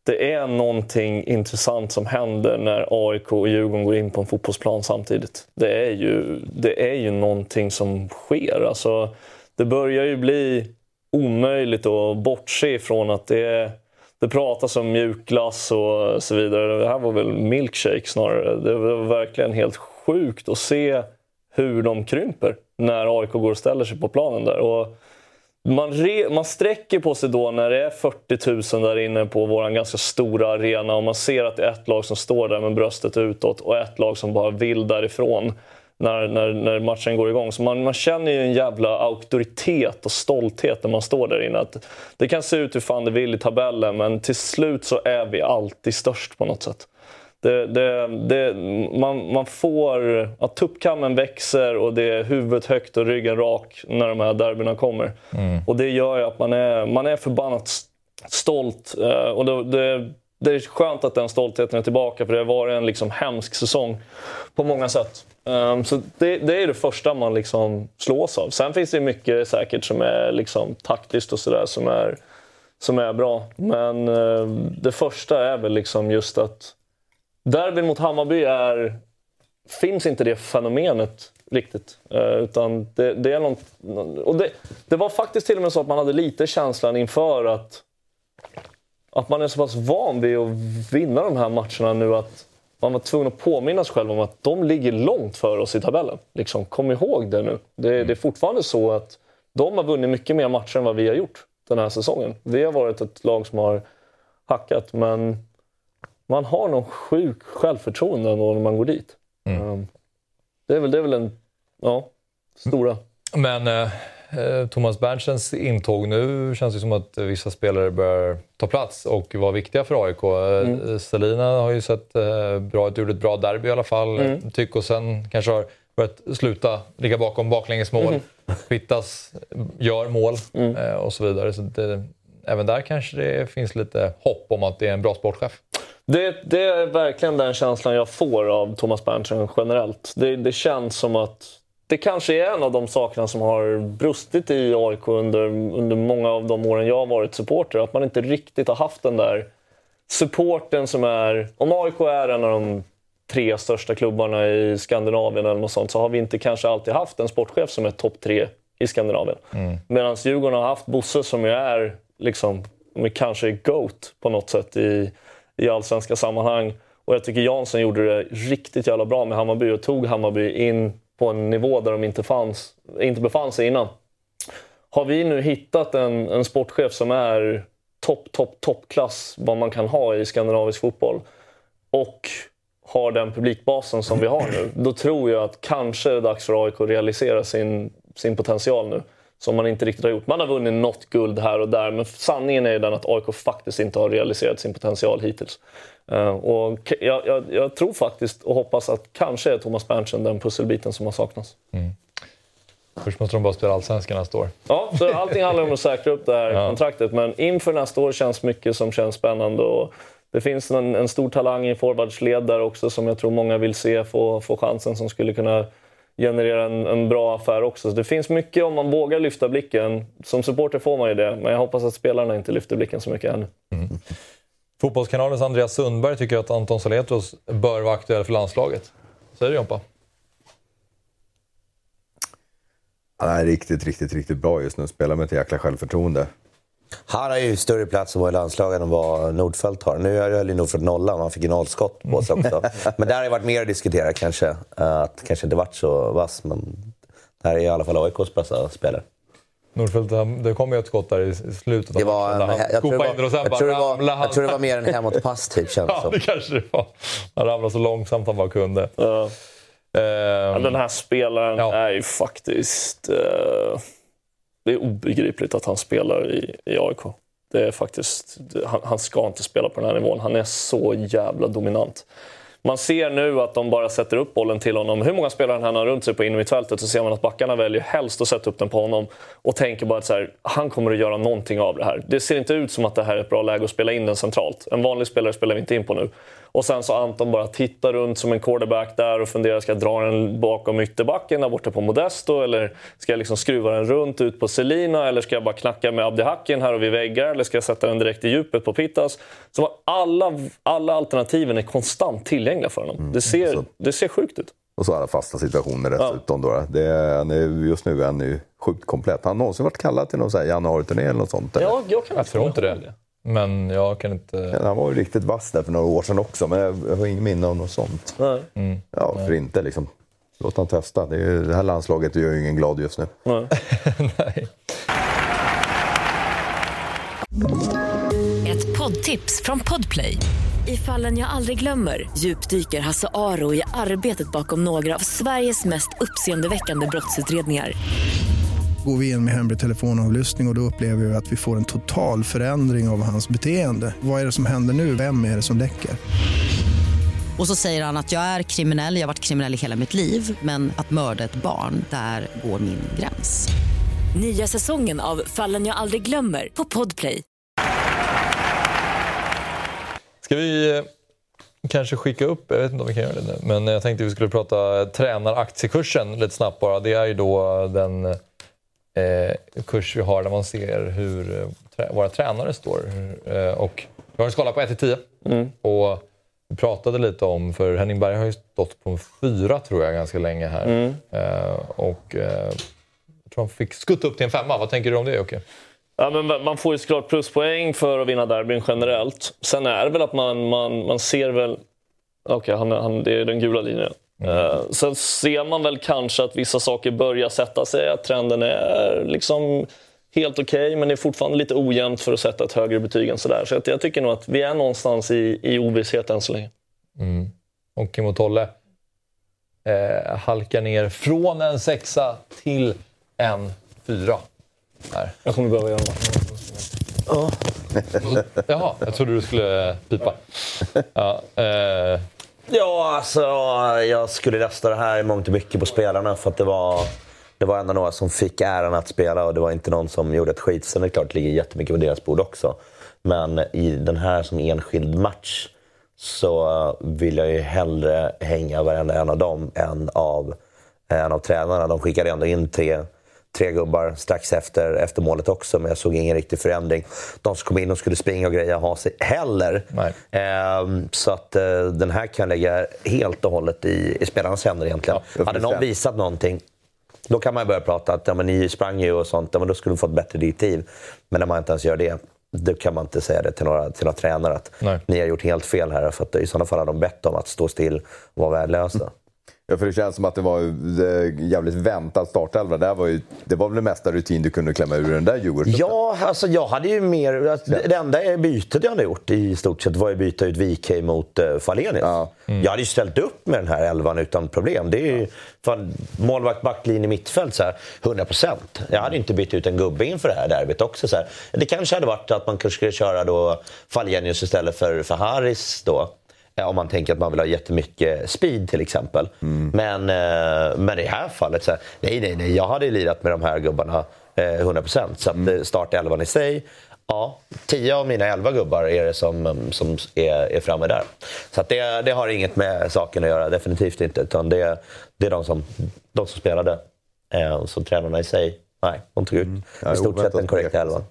det är någonting intressant som händer när AIK och Djurgården går in på en fotbollsplan samtidigt. Det är ju, det är ju någonting som sker. Alltså, det börjar ju bli omöjligt att bortse ifrån att det är det pratas om mjukglass och så vidare. Det här var väl milkshake snarare. Det var verkligen helt sjukt att se hur de krymper när AIK går och ställer sig på planen där. Och man, re, man sträcker på sig då när det är 40 000 där inne på vår ganska stora arena och man ser att det är ett lag som står där med bröstet utåt och ett lag som bara vill därifrån när, när, när matchen går igång. Så man, man känner ju en jävla auktoritet och stolthet när man står där inne. Att det kan se ut hur fan det vill i tabellen men till slut så är vi alltid störst på något sätt. Det, det, det, man, man får... Att tuppkammen växer och det är huvudet högt och ryggen rak när de här derbyna kommer. Och det gör ju att man är, man är förbannat stolt. eh, Och det, det, det är skönt att den stoltheten är tillbaka för det har varit en liksom hemsk säsong på många sätt. Um, så det, det är det första man liksom slås av. Sen finns det mycket säkert som är liksom taktiskt och sådär som är, som är bra. Men uh, det första är väl liksom just att derbyn mot Hammarby är, finns inte det fenomenet riktigt. Uh, utan det, det är något, och det, det var faktiskt till och med så att man hade lite känslan inför att att man är så pass van vid att vinna de här matcherna nu att man var tvungen att påminna sig själv om att de ligger långt för oss i tabellen. Liksom, kom ihåg det nu. Det, det är fortfarande så att de har vunnit mycket mer matcher än vad vi har gjort den här säsongen. Vi har varit ett lag som har hackat, men man har någon sjuk självförtroende ändå när man går dit. Um, det, är väl, det är väl den ja, stora. Men eh, Thomas Berntsens intåg nu känns det som att vissa spelare börjar ta plats och vara viktiga för AIK. Mm. Selina har ju sett eh, bra ut, gjorde ett bra derby i alla fall. Mm. Tyckosen kanske har börjat sluta ligga bakom baklängesmål. Mm. Pittas gör mål Mm. eh, och så vidare. Så det, även där kanske det finns lite hopp om att det är en bra sportchef. Det, det är verkligen den känslan jag får av Thomas Berntsen generellt. Det, det känns som att det kanske är en av de sakerna som har brustit i AIK under, under många av de åren jag har varit supporter. Att man inte riktigt har haft den där supporten som är... Om AIK är en av de tre största klubbarna i Skandinavien eller något sånt så har vi inte kanske alltid haft en sportchef som är topp tre i Skandinavien. Mm. Medan Djurgården har haft Bosse som ju är liksom, kanske GOAT på något sätt i, i allsvenska sammanhang. Och jag tycker Jansson gjorde det riktigt jävla bra med Hammarby och tog Hammarby in på en nivå där de inte, fanns, inte befann sig innan. Har vi nu hittat en, en sportchef som är topp, topp, toppklass vad man kan ha i skandinavisk fotboll och har den publikbasen som vi har nu, då tror jag att kanske är det dags för AIK att realisera sin, sin potential nu. Som man inte riktigt har gjort. Man har vunnit något guld här och där, men sanningen är ju den att AIK faktiskt inte har realiserat sin potential hittills. Uh, och jag, jag, jag, tror faktiskt och hoppas att kanske är Thomas Berntsen den pusselbiten som har saknats. Mm. Först måste de bara spela Allsvenskan nästa år. Ja, så allting handlar om att säkra upp det här ja. kontraktet. Men inför nästa år känns mycket som känns spännande. Och det finns en, en stor talang i forwardsled där också som jag tror många vill se få, få chansen som skulle kunna generera en, en bra affär också. Så det finns mycket om man vågar lyfta blicken. Som supporter får man ju det, men jag hoppas att spelarna inte lyfter blicken så mycket ännu. Mm. Fotbollskanalens Andreas Sundberg tycker att Anton Saletros bör vara aktuell för landslaget. Säger du Jompa? Han är riktigt, riktigt, riktigt bra just nu. Spelar med ett jäkla självförtroende. Han har ju större plats att vara i landslaget än vad Nordfeldt har. Nu höll ju Nordfeldt nollan, han fick ju nollskott på sig också. men där har det varit mer att diskutera kanske. Att kanske inte varit så vass, men det här är i alla fall AIKs bästa spelare. Nordfeldt, det kom ju ett skott där i slutet av det var en, matchen. Jag, tror det var, jag, tror det var, jag tror det var mer en hemåtpass typ, känns Ja, det kanske det var. Han ramlade så långsamt han bara kunde. Ja. Um, ja, den här spelaren ja. är ju faktiskt... Uh, det är obegripligt att han spelar i, i AIK. Det är faktiskt, han, han, ska inte spela på den här nivån. Han är så jävla dominant. Man ser nu att de bara sätter upp bollen till honom. Hur många spelare han har runt sig på innermittfältet så ser man att backarna väljer helst att sätta upp den på honom och tänker bara att så här, han kommer att göra någonting av det här. Det ser inte ut som att det här är ett bra läge att spela in den centralt. En vanlig spelare spelar vi inte in på nu. Och sen så Anton bara tittar runt som en quarterback där och funderar, ska jag dra den bakom ytterbacken där borta på Modesto? Eller ska jag liksom skruva den runt ut på Selina? Eller ska jag bara knacka med Abdi Hakin här och vid väggar? Eller ska jag sätta den direkt i djupet på Pittas? Så alla, alla alternativen är konstant tillgängliga för honom. Mm, det, ser, det ser sjukt ut. Och så alla fasta situationer dessutom. Ja. Då. Det är, just nu är han ju sjukt komplett. Har han någonsin varit kallad till någon januari-turné eller något sånt? Ja, jag, kan jag tror inte det. Men jag kan inte... han var ju riktigt vass där för några år sedan också, men jag har ingen minne av något sånt. Nej. Mm. Ja, för Nej. inte liksom. Låt han testa. Det, är, det här landslaget gör ju ingen glad just nu. Nej. Nej. Ett poddtips från Podplay. I fallen jag aldrig glömmer djupdyker Hasse Aro i arbetet bakom några av Sveriges mest uppseendeväckande brottsutredningar går vi in med hemlig telefonavlyssning och, och då upplever vi att vi får en total förändring av hans beteende. Vad är det som händer nu? Vem är det som läcker? Och så säger han att jag är kriminell, jag har varit kriminell i hela mitt liv men att mörda ett barn, där går min gräns. Nya säsongen av Fallen jag aldrig glömmer på Podplay. Ska vi eh, kanske skicka upp, jag vet inte om vi kan göra det nu, men jag tänkte vi skulle prata tränaraktiekursen lite snabbt bara. Det är ju då den eh, kurs vi har där man ser hur eh, våra tränare står. Eh, och vi har en skala på 1 till 10. Mm. Och vi pratade lite om, för Henning Berg har ju stått på en 4 tror jag ganska länge här. Mm. Eh, och eh, jag tror han fick skutta upp till en femma. Vad tänker du om det Jocke? Ja, men man får ju såklart pluspoäng för att vinna derbyn generellt. Sen är det väl att man, man, man ser väl... Okej, okay, det är den gula linjen. Mm. Sen ser man väl kanske att vissa saker börjar sätta sig, att trenden är liksom helt okej, okay, men det är fortfarande lite ojämnt för att sätta ett högre betyg än sådär. Så jag tycker nog att vi är någonstans i, i ovisshet än så länge. Mm. Och Kim och Tolle eh, halkar ner från en sexa till en fyra. Här. Jag kommer behöva göra något. Jaha, jag trodde du skulle pipa. Ja, eh, Ja, alltså jag skulle rösta det här i mångt och mycket på spelarna för att det var, det var ändå några som fick äran att spela och det var inte någon som gjorde ett skit. Sen är det klart det ligger jättemycket på deras bord också. Men i den här som enskild match så vill jag ju hellre hänga varenda en av dem än av en av tränarna. De skickade ändå in tre tre gubbar strax efter, efter målet också, men jag såg ingen riktig förändring. De som kom in och skulle springa och greja ha sig heller. Ehm, så att eh, den här kan jag lägga helt och hållet i, i spelarnas händer egentligen. Ja, Hade någon visat någonting då kan man börja prata att ja, men ni sprang ju och sånt, ja, men då skulle de fått bättre direktiv. Men när man inte ens gör det, då kan man inte säga det till några, till några tränare att Nej. ni har gjort helt fel här. För att i sådana fall har de bett om att stå still och vara värdelösa. Ja, för det känns som att det var jävligt väntad startelva. Det, var ju, det var väl det mesta rutin du kunde klämma ur den där Djurgården? Ja, alltså jag hade ju mer... Alltså, det enda bytet jag hade gjort i stort sett var att byta ut VK mot uh, Falenius. Ja. Mm. Jag hade ju ställt upp med den här elvan utan problem. Det är ju, fan, målvakt, backlinje, mittfält, så här, 100 procent. Jag hade inte bytt ut en gubbe inför det här derbyt också. Så här. Det kanske hade varit att man kanske skulle köra då Falenius istället för, för Harris då. Om man tänker att man vill ha jättemycket speed till exempel. Mm. Men, eh, men i det här fallet, så här, nej, nej, nej. Jag hade lirat med de här gubbarna 100%. Eh, så att mm. startelvan i sig, Ja, tio av mina elva gubbar är det som, som är, är framme där. Så att det, det har inget med saken att göra, definitivt inte. Utan det, det är de som, de som spelade. Eh, så tränarna i sig, nej, de tog ut Mm. I stort sett den korrekta elvan.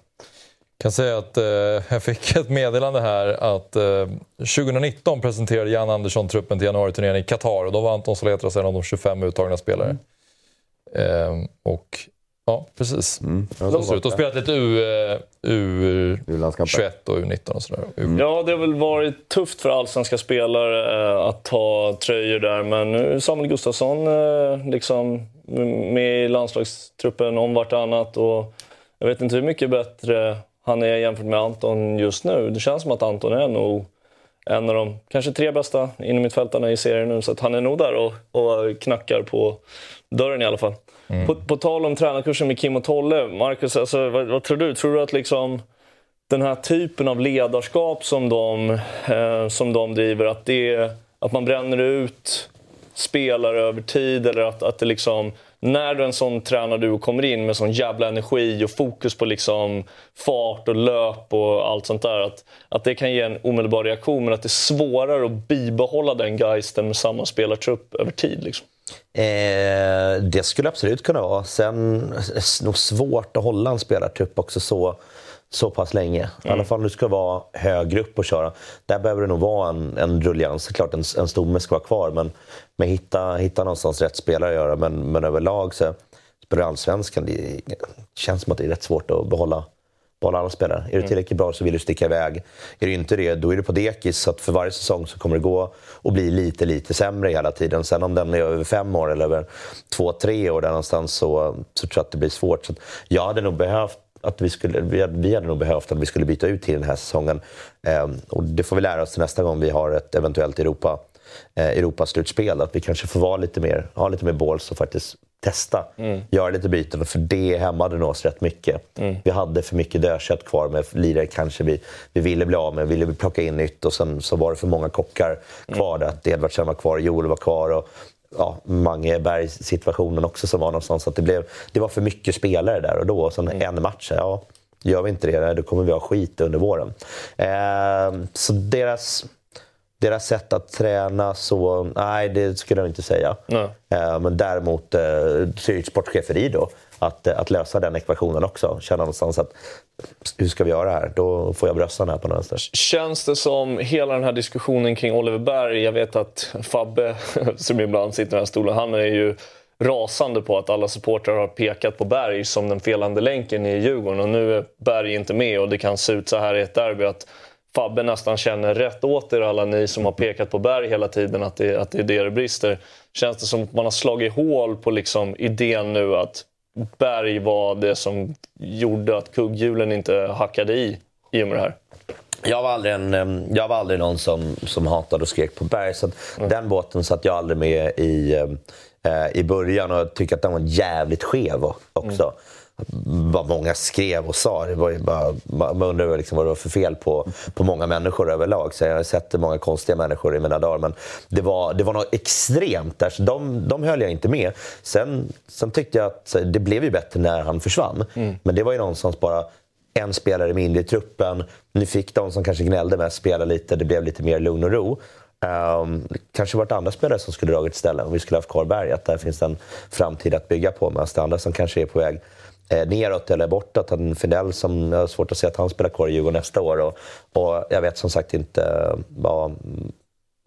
Kan säga att eh, jag fick ett meddelande här att eh, 2019 presenterade Jan Andersson truppen till januariturnén i Qatar och då var Anton Soletras en av de 25 uttagna spelare. Eh, och ja, precis. Mm. Ja, var det. spelat lite U, eh, U, U-landskamper. 21 och U19 och sådär. U- Ja, det har väl varit tufft för allsvenska spelare eh, att ta tröjor där, men nu är Samuel Gustafsson eh, liksom med i landslagstruppen om vartannat och jag vet inte hur mycket bättre han är jämfört med Anton just nu. Det känns som att Anton är nog en av de kanske tre bästa innermittfältarna i serien nu, så att han är nog där och, och knackar på dörren i alla fall. På, på tal om tränarkursen med Kim och Tolle, Marcus, alltså, vad, vad tror du? Tror du att liksom den här typen av ledarskap som de, eh, som de driver, att, det, att man bränner ut spelare över tid eller att, att det liksom, när du en sån tränarduo kommer in med sån jävla energi och fokus på liksom fart och löp och allt sånt där, att, att det kan ge en omedelbar reaktion men att det är svårare att bibehålla den geisten med samma spelartrupp över tid. Liksom. Eh, det skulle absolut kunna vara. Sen är det nog svårt att hålla en spelartrupp också så, så pass länge. I alla fall om du ska vara högre upp och köra. Där behöver det nog vara en, en rullians. Såklart en, en stomme ska vara kvar, men, men hitta, hitta någonstans rätt spelare att göra. Men, men överlag så spelar allsvenskan, det känns som att det är rätt svårt att behålla behålla alla spelare. Är du tillräckligt bra så vill du sticka iväg. Är du inte det, då är du på dekis. Så att för varje säsong så kommer det gå och bli lite, lite sämre hela tiden. Sen om den är över fem år eller över två, tre år där någonstans så, så tror jag att det blir svårt. Så jag hade nog behövt att vi, skulle, vi, hade, vi hade nog behövt att vi skulle byta ut till den här säsongen. Ehm, och det får vi lära oss nästa gång vi har ett eventuellt Europa, eh, Europaslutspel. Att vi kanske får vara lite mer, ha lite mer balls och faktiskt testa. Göra lite byten, för det hämmade nog oss rätt mycket. Vi hade för mycket dödkött kvar med lirare kanske vi, vi ville bli av med. Ville vi plocka in nytt och sen så var det för många kockar kvar. där. Att Edvardsen var kvar, Joel var kvar. Och, Ja, Mange Berg-situationen också som var någonstans. Så att det, blev, det var för mycket spelare där och då. Och sen en match, ja. Gör vi inte det, då kommer vi ha skit under våren. Eh, så deras, deras sätt att träna så, nej det skulle jag inte säga. Nej. Eh, men däremot eh, ett sportcheferi då. Att, eh, att lösa den ekvationen också. Känna någonstans att hur ska vi göra här? Då får jag brössan här på något vänster. Känns det som hela den här diskussionen kring Oliver Berg, jag vet att Fabbe, som ibland sitter i den här stolen, han är ju rasande på att alla supportrar har pekat på Berg som den felande länken i Djurgården och nu är Berg inte med och det kan se ut så här i ett derby att Fabbe nästan känner rätt åt er alla ni som har pekat på Berg hela tiden att det, att det är det det brister. Känns det som att man har slagit hål på liksom idén nu att Berg var det som gjorde att kugghjulen inte hackade i i och med det här? Jag var aldrig, en, jag var aldrig någon som, som hatade och skrek på Berg. Så att Den båten satt jag aldrig med i, eh, i början och jag tycker att den var jävligt skev också. Vad många skrev och sa. Det var bara, man undrar liksom vad det var för fel på, på många människor överlag. Så jag har sett många konstiga människor i mina dagar. Men det var, det var något extremt där, så de, de höll jag inte med. Sen, sen tyckte jag att det blev ju bättre när han försvann. Men det var ju någonstans bara en spelare mindre i truppen. Nu fick de som kanske gnällde mest spela lite. Det blev lite mer lugn och ro. Um, det kanske varit andra spelare som skulle dragit istället om vi skulle haft kvar Berg. Att där finns en framtid att bygga på. Medan det andra som kanske är på väg neråt eller bortåt. En Fidel som jag har svårt att se att han spelar kvar i Djurgården nästa år. Och, och jag vet som sagt inte eh, vad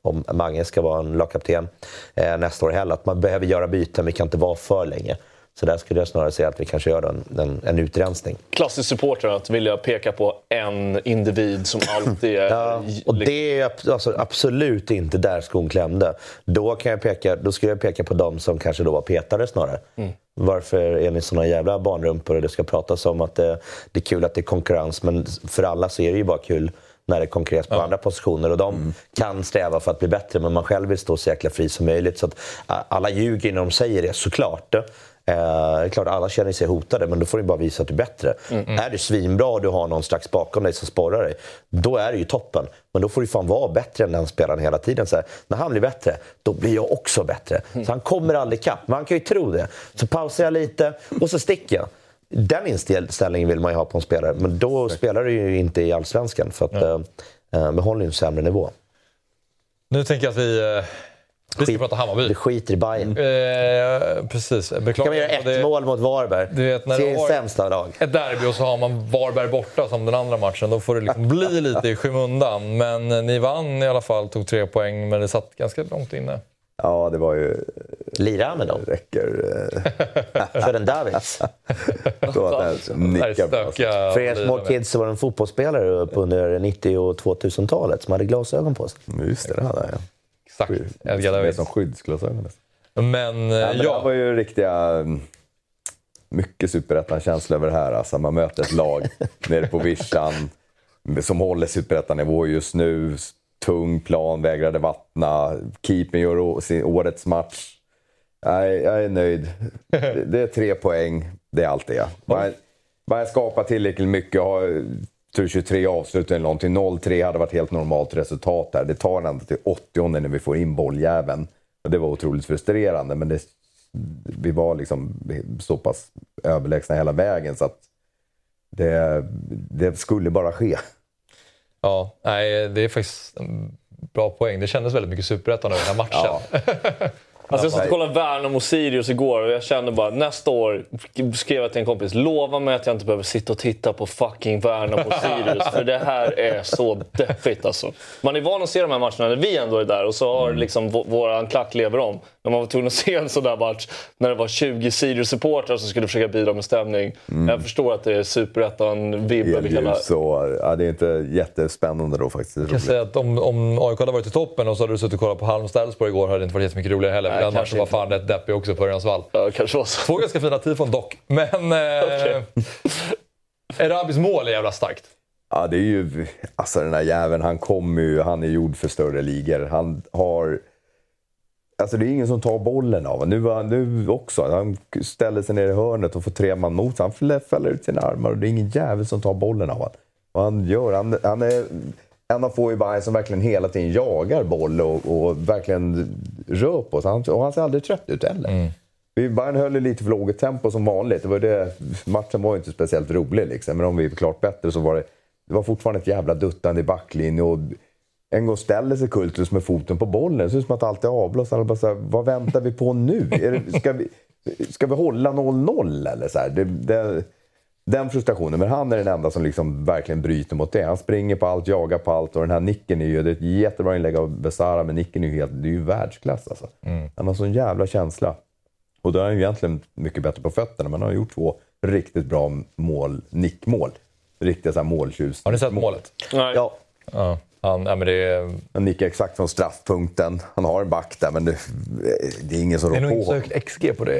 om Mange ska vara en lagkapten eh, nästa år heller. Att man behöver göra byten, vi kan inte vara för länge. Så där skulle jag snarare säga att vi kanske gör en, en, en utrensning. Klassisk supporter att vilja peka på en individ som alltid är... Ja, och det är alltså, absolut inte där skon klämde. Då, kan jag peka, då skulle jag peka på de som kanske då var petade snarare. Varför är ni såna jävla barnrumpor och det ska pratas om att det, det är kul att det är konkurrens, men för alla så är det ju bara kul när det konkurreras på andra positioner och de kan sträva för att bli bättre men man själv vill stå så jäkla fri som möjligt. Så att, alla ljuger när de säger det såklart. Eh, klart alla känner sig hotade men då får du bara visa att du är bättre. Är du svinbra och du har någon strax bakom dig som sporrar dig, då är det ju toppen. Men då får du fan vara bättre än den spelaren hela tiden. Så här, när han blir bättre, då blir jag också bättre. Så han kommer aldrig ikapp, men han kan ju tro det. Så pausar jag lite och så sticker jag. den inställningen vill man ju ha på en spelare. Men då spelar du ju inte i Allsvenskan för att ja. eh, behåller ju en sämre nivå. Nu tänker jag att vi... Vi ska Skit, prata Hammarby. Vi skiter i Bayern. Eh, precis. Beklagar. Kan man göra ett det, mål mot Varberg? Du vet, när Seriens sämsta dag. Ett derby och så har man Varberg borta som den andra matchen. Då får det liksom bli lite i skymundan. Men eh, ni vann i alla fall, tog tre poäng, men det satt ganska långt inne. Ja, det var ju... Lira med dem. räcker... Eh. För en Davids. så att den nickar För er små kids så var det en fotbollsspelare upp under 90 och 2000-talet som hade glasögon på sig. Just det, det hade han Exakt. Edgar Davids. som skyddsglasögon. Men, men ja. Det var ju riktiga... Mm, mycket superettan-känsla över det här. Alltså, man möter ett lag nere på vischan som håller superettan-nivå just nu tung plan, vägrade vattna. Keepern gör sin årets match. Jag, jag är nöjd. Det är tre poäng. Det är allt det. Bara, bara skapa tillräckligt mycket. Ha, tror 23 avslut eller någonting. 0-3 hade varit helt normalt resultat där. Det tar ända till 80 när vi får in bolljäveln. det var otroligt frustrerande, men det, vi var liksom så pass överlägsna hela vägen så att det, det skulle bara ske. Ja, nej, det är faktiskt en bra poäng. Det kändes väldigt mycket superettan över den här matchen. Ja. Alltså jag satt och kollade Värnamo och Sirius igår och jag kände bara nästa år skrev jag till en kompis. Lova mig att jag inte behöver sitta och titta på fucking Värnamo och Sirius. för det här är så deppigt alltså. Man är van att se de här matcherna när vi ändå är där och så har mm. liksom våran klack lever om. När man var tvungen att se en sån där match när det var 20 Sirius-supportrar som skulle försöka bidra med stämning. Mm. Jag förstår att det är superettan-vibb över hela... Så, ja, det är inte jättespännande då faktiskt. Jag kan säga att om, om AIK hade varit i toppen och så hade du suttit och kollat på Halmstad-Elfsborg igår hade det inte varit jättemycket roligare heller. Den matchen var fan rätt deppig också på Örjansvall. Ja, kanske var så. Två ganska fina tifon dock. Men... Eh. Erabis mål är jävla starkt. Ja, det är ju... Alltså den där jäveln, han kommer ju... Han är gjord för större ligor. Han har Alltså det är ingen som tar bollen av honom. Nu, nu också. Han ställer sig ner i hörnet och får tre man mot sig. Han fäller ut sina armar och det är ingen jävel som tar bollen av honom. Och han gör... Han, han är en av få i Bayern som verkligen hela tiden jagar boll och, och verkligen rör på sig. Han, och han ser aldrig trött ut heller. Mm. Bayern höll lite för lågt tempo som vanligt. Det var det, matchen var inte speciellt rolig liksom. Men om vi är klart bättre så var det, det var fortfarande ett jävla duttande i backlinjen. Och en gång ställer sig Kultus med foten på bollen. Det ser ut som att allt är avblåst. Alla bara så här, vad väntar vi på nu? Det, ska, vi, ska vi hålla 0-0 eller? Så här? Det, det, den frustrationen. Men han är den enda som liksom verkligen bryter mot det. Han springer på allt, jagar på allt och den här nicken är ju... Det är ett jättebra inlägg av Besara, men nicken är ju, helt, det är ju världsklass alltså. Mm. Han har sån jävla känsla. Och då är han ju egentligen mycket bättre på fötterna, men han har gjort två riktigt bra mål, nickmål. Riktiga så här måltjus. Har ni sett målet? Nej. Ja. ja. Han, ja, men det är... han nickar exakt från straffpunkten. Han har en back där, men det, det är ingen som rår på. Det är nog inte så högt XG på det.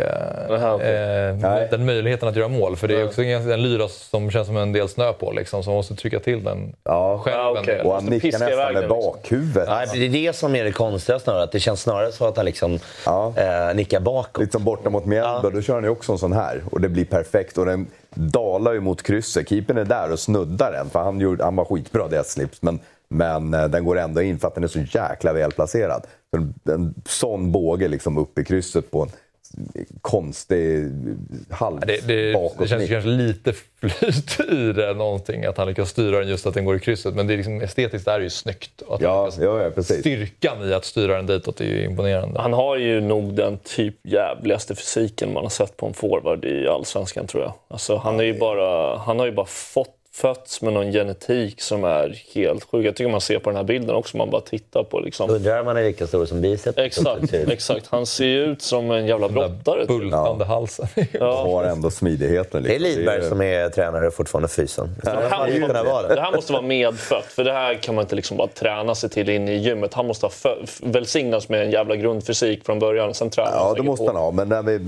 Eh, den möjligheten att göra mål. För det är också en lyra som känns som en del snö på. Liksom, så man måste trycka till den ja. själv. Ja, okay. Och han nickar nästan med bakhuvudet. Ja, det är det som är det konstiga snarare. Att det känns snarare så att han liksom, ja. eh, nickar bakåt. Lite som borta mot Mjällby. Ja. Då kör han ju också en sån här. Och det blir perfekt. Och den dalar ju mot krysset. Keepern är där och snuddar den. För han, gjorde, han var skitbra deathslips. Men men eh, den går ändå in för att den är så jäkla välplacerad. En, en sån båge liksom upp i krysset på en konstig halv det, det, det känns kanske lite flyt i det någonting, att han lyckas styra den just att den går i krysset. Men det är liksom, estetiskt är det ju snyggt. Att ja, ja, ja, precis. Styrkan i att styra den ditåt är ju imponerande. Han har ju nog den typ jävligaste fysiken man har sett på en forward i Allsvenskan tror jag. Alltså, han, är ju bara, han har ju bara fått fötts med någon genetik som är helt sjuk. Jag tycker man ser på den här bilden också, man bara tittar på liksom... Underarmarna är lika stora som biceps. Exakt, exakt. Han ser ju ut som en jävla brottare. Bultande ja. halsen. ja. Har ändå smidigheten. Liksom. Det är Lidberg som är tränare fortfarande, fysen. Det, det, här måste, vara det här måste vara medfött, för det här kan man inte liksom bara träna sig till in i gymmet. Han måste ha välsignats med en jävla grundfysik från början, sen tränar Ja, det måste på. han ha. Men när vi,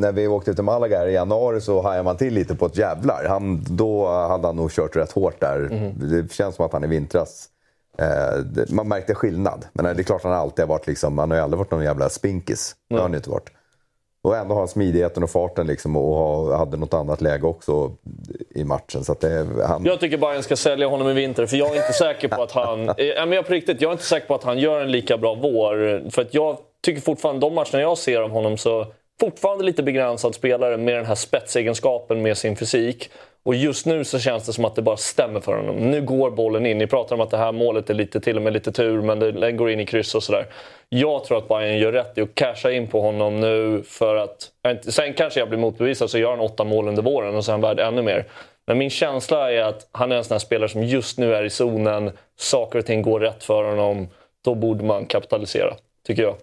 när vi åkte till Malaga i januari så hajade man till lite på ett jävlar. Han, då hade han nog kört rätt hårt där. Mm. Det känns som att han i vintras eh, man märkte skillnad. Men det är klart han alltid har varit liksom, han har ju aldrig varit någon jävla spinkis. Det har han inte varit. Och ändå har han smidigheten och farten liksom och ha, hade något annat läge också i matchen. Så det, han... Jag tycker Bayern ska sälja honom i vinter, för jag är inte säker på att han... Eh, men jag, på riktigt, jag är inte säker på att han gör en lika bra vår. För att jag tycker fortfarande, de matcherna jag ser av honom så fortfarande lite begränsad spelare med den här spetsegenskapen med sin fysik. Och just nu så känns det som att det bara stämmer för honom. Nu går bollen in. Ni pratar om att det här målet är lite, till och med lite tur, men den går in i kryss och sådär. Jag tror att Bayern gör rätt i att casha in på honom nu för att... Sen kanske jag blir motbevisad så gör han åtta mål under våren och så är han värd ännu mer. Men min känsla är att han är en sån här spelare som just nu är i zonen. Saker och ting går rätt för honom. Då borde man kapitalisera, tycker jag.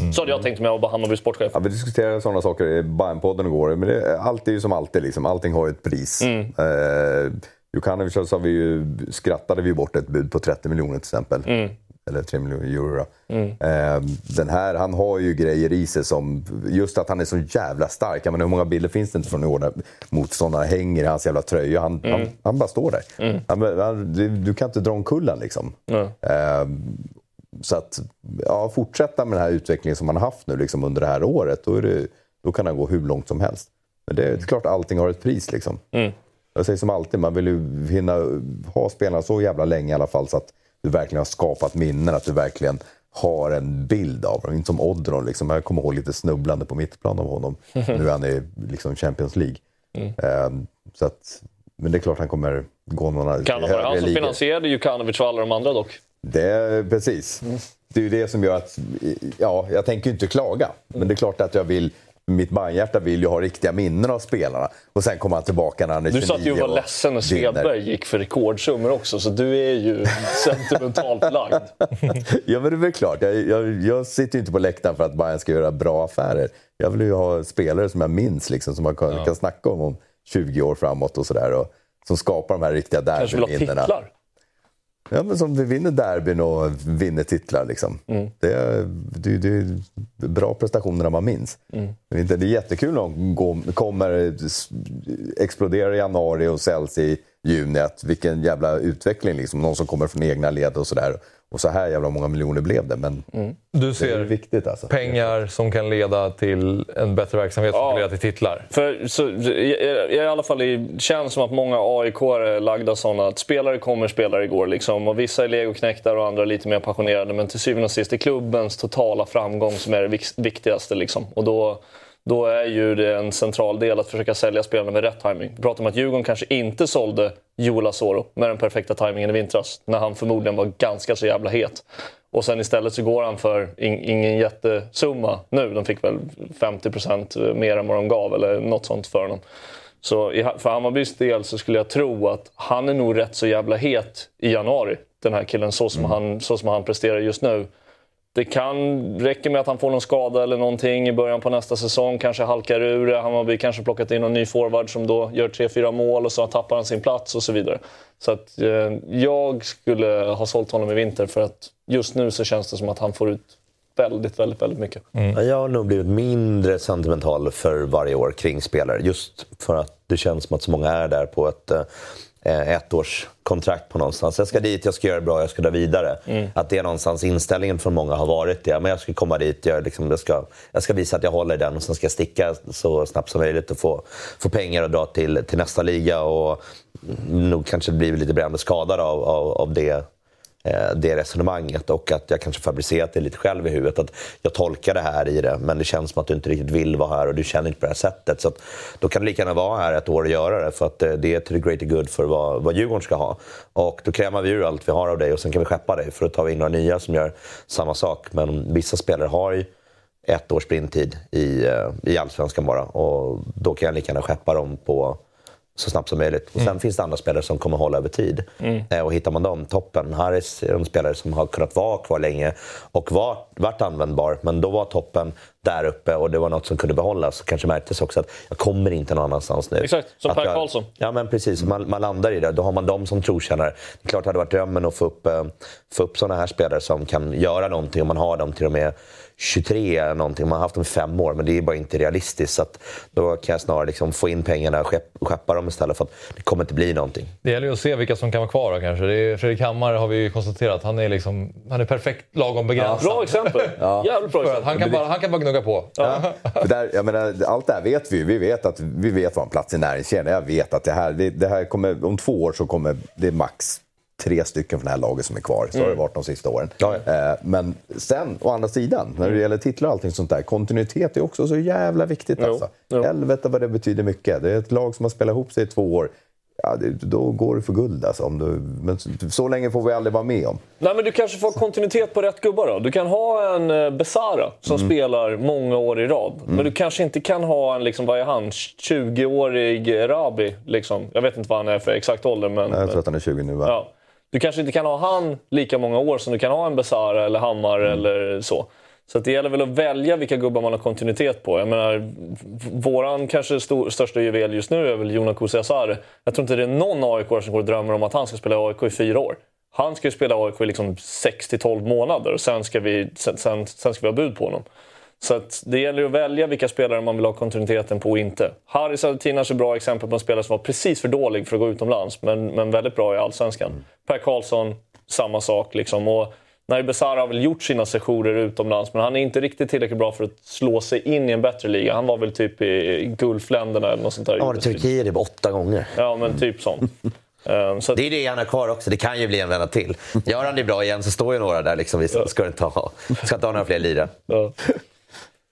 Mm. Så hade jag tänkt om jag var Hammarby sportchef. Ja, vi diskuterade sådana saker i Bajen-podden igår. Men det, allt är ju som alltid, liksom. allting har ju ett pris. Mm. Eh, Jukanovic så vi ju, skrattade vi bort ett bud på 30 miljoner till exempel. Mm. Eller 3 miljoner euro. Mm. Eh, den här, han har ju grejer i sig som... Just att han är så jävla stark. Jag menar, hur många bilder finns det inte från i år där motståndarna hänger i hans jävla tröja? Han, han, mm. han bara står där. Mm. Han, han, du, du, kan inte dra omkull liksom. Eh, så att ja, fortsätta med den här utvecklingen som man har haft nu liksom, under det här året, då, det, då kan han gå hur långt som helst. Men det är klart allting har ett pris. Liksom. Mm. Jag säger som alltid, man vill ju hinna ha spelarna så jävla länge i alla fall så att du verkligen har skapat minnen, att du verkligen har en bild av dem. Inte som Odron, liksom. jag kommer ihåg lite snubblande på mittplan av honom. nu är han i liksom, Champions League. Mm. Um, så att, men det är klart han kommer gå några Kan det vara han som finansierade Jukanovic och alla de andra dock? Det, precis. Mm. Det är ju det som gör att, ja, jag tänker inte klaga. Men det är klart att jag vill, mitt bandhjärta vill ju ha riktiga minnen av spelarna. Och sen kommer han tillbaka när han är 29 Du satt ju och var ledsen när Svedberg gick för rekordsummor också, så du är ju sentimentalt lagd. ja, men det är väl klart. Jag, jag, jag sitter ju inte på läktaren för att Bayern ska göra bra affärer. Jag vill ju ha spelare som jag minns, liksom, som man kan, ja. kan snacka om om 20 år framåt och sådär. Som skapar de här riktiga derbyminnena. Kanske vill ha titlar? Ja, men som vi vinner derbyn och vinner titlar. Liksom. Mm. Det, är, det, det är bra prestationer när man minns. Mm. Det är jättekul när de kommer, exploderar i januari och säljs i juni. Att vilken jävla utveckling. Liksom. Någon som kommer från egna led och sådär. Och så här jävla många miljoner blev det. Men mm. Du ser viktigt, alltså. pengar som kan leda till en bättre verksamhet som kan leda till titlar? För, så, i, i alla fall det känns som att många AIK är lagda sådana att spelare kommer, spelare går. Liksom. Och vissa är legoknäktar och andra är lite mer passionerade. Men till syvende och sist är klubbens totala framgång som är det viktigaste. Liksom. Och då, då är ju det en central del att försöka sälja spelarna med rätt timing. Vi pratar om att Djurgården kanske inte sålde Joel Asoro med den perfekta timingen i vintras. När han förmodligen var ganska så jävla het. Och sen istället så går han för in, ingen jättesumma nu. De fick väl 50% mer än vad de gav eller något sånt för honom. Så för Hammarbys del så skulle jag tro att han är nog rätt så jävla het i januari. Den här killen, så som, mm. han, så som han presterar just nu. Det kan räcka med att han får någon skada eller någonting i början på nästa säsong. Kanske halkar ur det. Hammarby kanske plockat in någon ny forward som då gör 3-4 mål och så tappar han sin plats och så vidare. Så att, eh, jag skulle ha sålt honom i vinter för att just nu så känns det som att han får ut väldigt, väldigt, väldigt mycket. Mm. Jag har nog blivit mindre sentimental för varje år kring spelare. Just för att det känns som att så många är där på ett eh, ettårskontrakt på någonstans. Jag ska dit, jag ska göra det bra, jag ska dra vidare. Mm. Att det är någonstans inställningen från många har varit det. Men jag ska komma dit, jag, liksom, jag, ska, jag ska visa att jag håller den och sen ska jag sticka så snabbt som möjligt och få, få pengar och dra till, till nästa liga. Och nog kanske blir lite brännande skadad av, av, av det Eh, det resonemanget och att jag kanske fabricerat det lite själv i huvudet. Att jag tolkar det här i det, men det känns som att du inte riktigt vill vara här och du känner inte på det här sättet. Så då kan du lika gärna vara här ett år och göra det, för att eh, det är till the greater good för vad, vad Djurgården ska ha. Och då krämar vi ur allt vi har av dig och sen kan vi skeppa dig, för att ta in några nya som gör samma sak. Men vissa spelare har ju ett års sprinttid i, eh, i Allsvenskan bara och då kan jag lika gärna skeppa dem på så snabbt som möjligt. Och sen mm. finns det andra spelare som kommer hålla över tid. Mm. Eh, och hittar man dem, toppen. Harris är en spelare som har kunnat vara kvar länge och var, varit användbar. Men då var toppen där uppe och det var något som kunde behållas. Kanske märktes också att jag kommer inte någon annanstans nu. Exakt, som Per Karlsson. Ja, men precis. Man, man, landar i det. Då har man dem som trotjänare. Det är klart det hade varit drömmen att få upp, eh, få upp sådana här spelare som kan göra någonting. Och man har dem till och med 23 eller någonting. Man har haft dem i fem år, men det är bara inte realistiskt. Så då kan jag snarare liksom få in pengarna och skeppa dem istället för att det kommer inte bli någonting. Det gäller ju att se vilka som kan vara kvar då, kanske. Det är Fredrik Hammar har vi konstaterat. Han är, liksom, han är perfekt lagom begränsad. Ja, bra exempel! ja. Jävligt bra exempel. Han kan, bara, han kan bara gnugga på. Ja. där, jag menar, allt det här vet vi Vi vet att vi vet vad en plats i näringskedjan Jag vet att det här, det, det här kommer, om två år så kommer det max tre stycken från det här laget som är kvar. Så har det varit de sista åren. Ja, Eh, Men sen, å andra sidan, när det gäller titlar och allting sånt där, kontinuitet är också så jävla viktigt. Jo, Alltså. jo. Helvete vad det betyder mycket. Det är ett lag som har spelat ihop sig i två år. Ja, det, då går det för guld alltså. Om du, men så, så länge får vi aldrig vara med om. Nej, men du kanske får kontinuitet på rätt gubbar då. Du kan ha en eh, Besara som Mm. spelar många år i rad. Men du kanske inte kan ha en, liksom, vad är han, 20-årig Rabi. Liksom. Jag vet inte vad han är för exakt ålder. Men, Jag tror att han är 20 nu va? Ja. Du kanske inte kan ha han lika många år som du kan ha en Besara eller Hammar Mm. eller så. Så det gäller väl att välja vilka gubbar man har kontinuitet på. Jag menar, våran kanske stor, största juvel just nu är väl Jonas Kusiasare. Jag tror inte det är någon aik som går och drömmer om att han ska spela i AIK i fyra år. Han ska ju spela AIK i liksom 6-12 månader och sen ska, vi, sen, sen, sen ska vi ha bud på honom. Så att det gäller att välja vilka spelare man vill ha kontinuiteten på och inte. Haris Adetinas är ett bra exempel på en spelare som var precis för dålig för att gå utomlands, men, men väldigt bra i Allsvenskan. Per Karlsson, samma sak. Liksom. Och Nair Besara har väl gjort sina sessioner utomlands, men han är inte riktigt tillräckligt bra för att slå sig in i en bättre liga. Han var väl typ i Gulfländerna eller något sånt där. I Turkiet typ åtta gånger. Ja, men typ sånt. Ehm, så att, Det är det han har kvar också. Det kan ju bli en vända till. Gör han det bra igen så står ju några där. Liksom. Vi ska inte ha, ska inte ha några fler lirare. ja.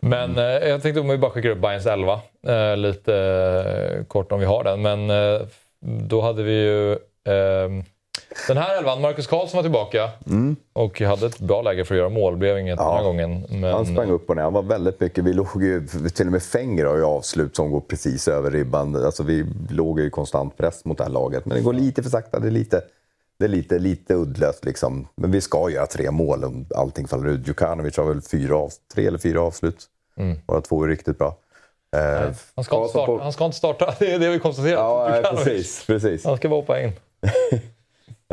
Men eh, jag tänkte om vi bara skickar upp Bayerns 11. Eh, lite eh, kort om vi har den. Men eh, då hade vi ju eh, den här elvan. Marcus Karlsson var tillbaka och hade ett bra läge för att göra mål. blev inget den här gången. Men, Han sprang upp och ner. Han var väldigt mycket... Vi låg ju... Till och med Fenger har ju avslut som går precis över ribban. Alltså vi låg ju i konstant press mot det här laget. Men det går lite för sakta. Det är lite, det är lite, lite uddlöst liksom. Men vi ska göra tre mål om allting faller ut. Djukanovic har väl fyra av, tre eller fyra avslut. Bara två är riktigt bra. Eh, han, ska starta, på- han ska inte starta, det är det vi konstaterat. Ja, nej, precis. precis. Han ska bara hoppa in.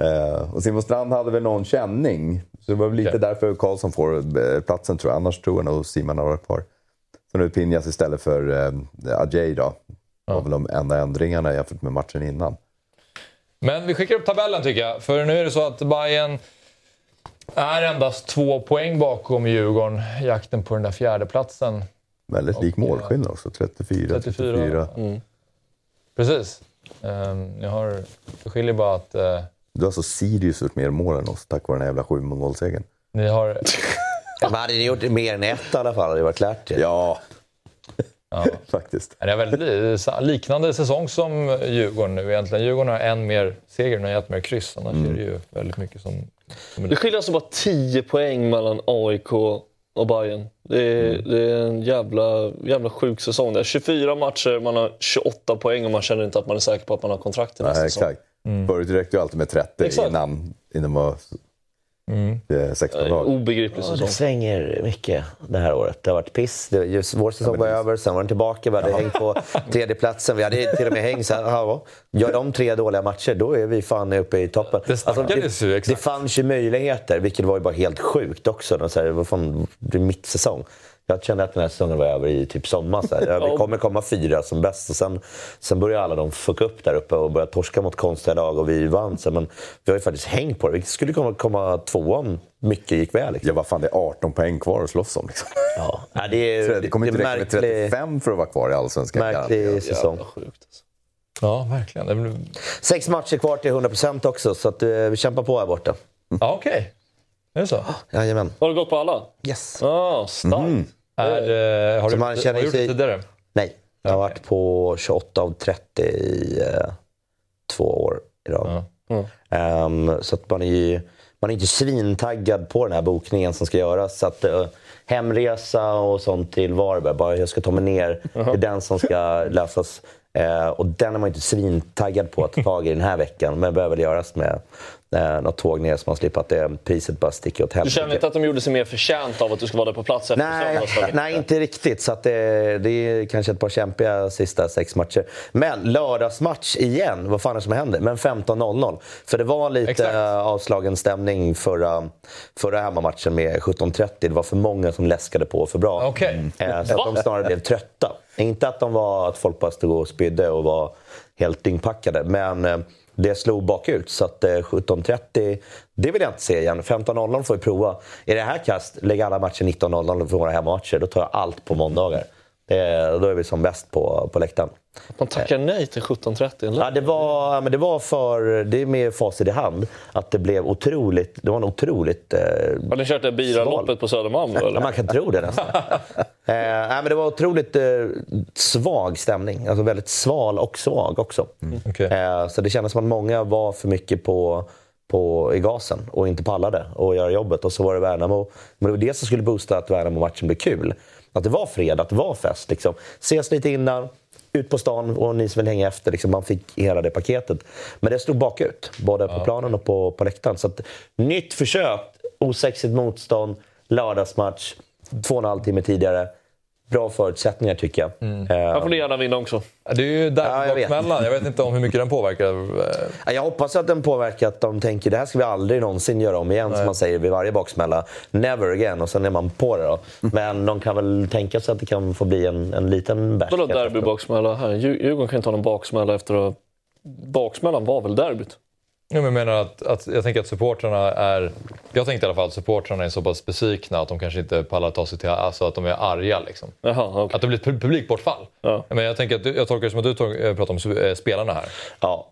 Eh, och Simon Strand hade väl någon känning. Så det var väl lite Okej. därför Karlsson får eh, platsen tror jag. Annars tror jag nog Simon har varit kvar. Så nu Pinjas istället för eh, Ajay då. Det var väl de enda ändringarna jämfört med matchen innan. Men vi skickar upp tabellen tycker jag. För nu är det så att Bayern är endast två poäng bakom Djurgården. i Jakten på den där fjärde platsen. Väldigt lik Och, eh, målskillnad också. 34, 34. 34. Precis. Um, jag har, det skiljer bara att eh, Du har alltså Sirius gjort mer mål än oss tack vare den här jävla 7 målsegern. ni har... Men hade ni gjort mer än ett i alla fall hade det varit klart. Ja, Ja. faktiskt. Det är väldigt liknande säsong som Djurgården nu egentligen. Djurgården har en mer seger och ett mer kryss. Annars är det ju väldigt mycket som... Det skiljer alltså bara 10 poäng mellan AIK och Bayern. Det är, Mm. det är en jävla, jävla sjuk säsong. där. 24 matcher, man har 28 poäng och man känner inte att man är säker på att man har kontrakt till nästa Nej, säsong. exakt. Förut räckte ju alltid med 30 Exakt. innan, innan man mm. 16 lag. Obegriplig Ja, det säsong. svänger mycket det här året. Det har varit piss. Det, just vår säsong var över, sen var den tillbaka. Vi hade hängt på tredjeplatsen. Vi hade till och med hängt så här. Ja, gör de tre dåliga matcher, då är vi fan uppe i toppen. Alltså, Det ju, det, det fanns ju möjligheter, vilket var ju bara helt sjukt också. Så här, vad fan, det är mittsäsong. Jag kände att den här säsongen var över i typ sommar. Så här. Ja, vi kommer komma fyra som bäst. Och sen, sen började alla de fucka upp där uppe och börja torska mot konstiga lag och vi vann. Så, men vi har ju faktiskt hängt på det. Vi skulle komma, komma tvåa om mycket gick väl. Liksom. Ja, vad fan, det är 18 poäng kvar att slåss om. Liksom. Ja, ja, det, är, Det kommer inte det är räcka med märklig, 35 för att vara kvar i Allsvenskan. märklig säsong. Sjukt. Alltså. Ja, verkligen. Det blir... Sex matcher kvar till 100% också, så att, eh, vi kämpar på här borta. Ja, okej. Är det så? Jajamän. Har du gått på alla? Yes. Ja, starkt. Är, eh, har Så du, man har känner du gjort sig- det tidigare? Nej, jag har varit på 28 av 30 i eh, två år i rad. Ehm, så att man är ju man är inte svintaggad på den här bokningen som ska göras. Så att, eh, hemresa och sånt till Varberg, bara jag ska ta mig ner. Det är den som ska lösas. Eh, och den är man inte svintaggad på att ta tag i den här veckan. Men det behöver väl göras med eh, något tåg ner så man slipper att det, priset bara sticker åt Du helvete. känner inte att de gjorde sig mer förtjänt av att du ska vara där på plats efter Nej, nej, inte riktigt. Så det, det är kanske ett par kämpiga sista sex matcher. Men lördagsmatch igen. Vad fan är det som händer? Men 15.00. För det var lite Exakt. avslagen stämning förra, förra hemmamatchen med 17.30. Det var för många som läskade på för bra. Okej. Eh, Så att de snarare blev trötta. Inte att, de var, att folk bara stod och spydde och var helt dyngpackade. Men eh, det slog bakut. Så att eh, 17.30, det vill jag inte se igen. 15.00 får vi prova. Är det här kast, lägg alla matcher 19.00 för våra hemmamatcher. Då tar jag allt på måndagar. Eh, då är vi som bäst på, på läktaren. Man tackar nej till 17.30. eller? Ja, det, var, men det var för, det är med facit i hand, att det blev otroligt, det var en otroligt... Eh, Har ni kört det biraloppet på Södermalm då? Ja, Eller? man kan tro det nästan. eh, nej, men det var otroligt eh, svag stämning. Alltså väldigt sval och svag också. Okej. Eh, så det kändes som att många var för mycket på, på, i gasen och inte pallade att göra jobbet. Och så var det Värnamo. Men det var det som skulle boosta att Värnamo-matchen blev kul. Att det var fredag, att det var fest. Liksom. Ses lite innan, ut på stan och ni som vill hänga efter. Liksom, man fick hela det paketet. Men det stod bakut, både på planen och på, på läktaren. Så att, nytt försök, osexigt motstånd, lördagsmatch, två och en halv timme tidigare. Bra förutsättningar tycker jag. Eh, Här får ni gärna vinna också. Det är ju Ja, jag vet. derbybaksmällan. jag vet inte om hur mycket den påverkar. Eh, Jag hoppas att den påverkar att de tänker det här ska vi aldrig någonsin göra om igen, som man säger vid varje baksmälla. Never again, och sen är man på det då. Men de kan väl tänka sig att det kan få bli en, en liten bärs. Vadå derbybaksmälla Djurgården kan ju ta någon baksmälla efter att... Baksmällan var väl derbyt? Ja, men Jag menar att, att jag tänker att supportrarna är... Jag tänkte i alla fall att supportrarna är så pass besvikna att de kanske inte pallar ta sig till... Alltså att de är arga liksom. Jaha, okej. Att det blir ett pu- publikbortfall. Ja. Men jag, tänker att du, jag tolkar det som att du tog, eh, pratar om eh, spelarna här. Ja.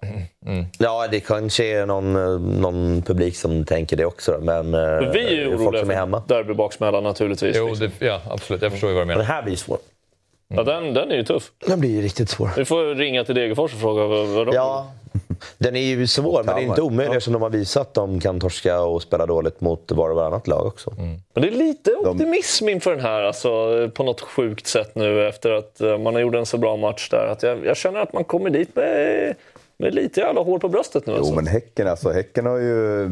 ja, det kanske är någon, eh, någon publik som tänker det också. Men Men vi är ju folk oroliga som är hemma. för derbybaksmällan naturligtvis. Jo, liksom. det, ja, absolut. Jag förstår ju vad du Men menar. det här blir svårt. Ja, den, den är ju tuff. Den blir ju riktigt svår. Vi får ringa till Degerfors och fråga vad, vad de Ja, den är ju svår, men det är inte omöjligt eftersom de har visat att de kan torska och spela dåligt mot var och varannat lag också. Men det är lite optimism inför den här alltså, på något sjukt sätt nu efter att eh, man har gjort en så bra match där. Att jag, jag känner att man kommer dit med, med lite jävla hår på bröstet nu. Jo, Alltså. men Häcken, alltså, häcken har ju...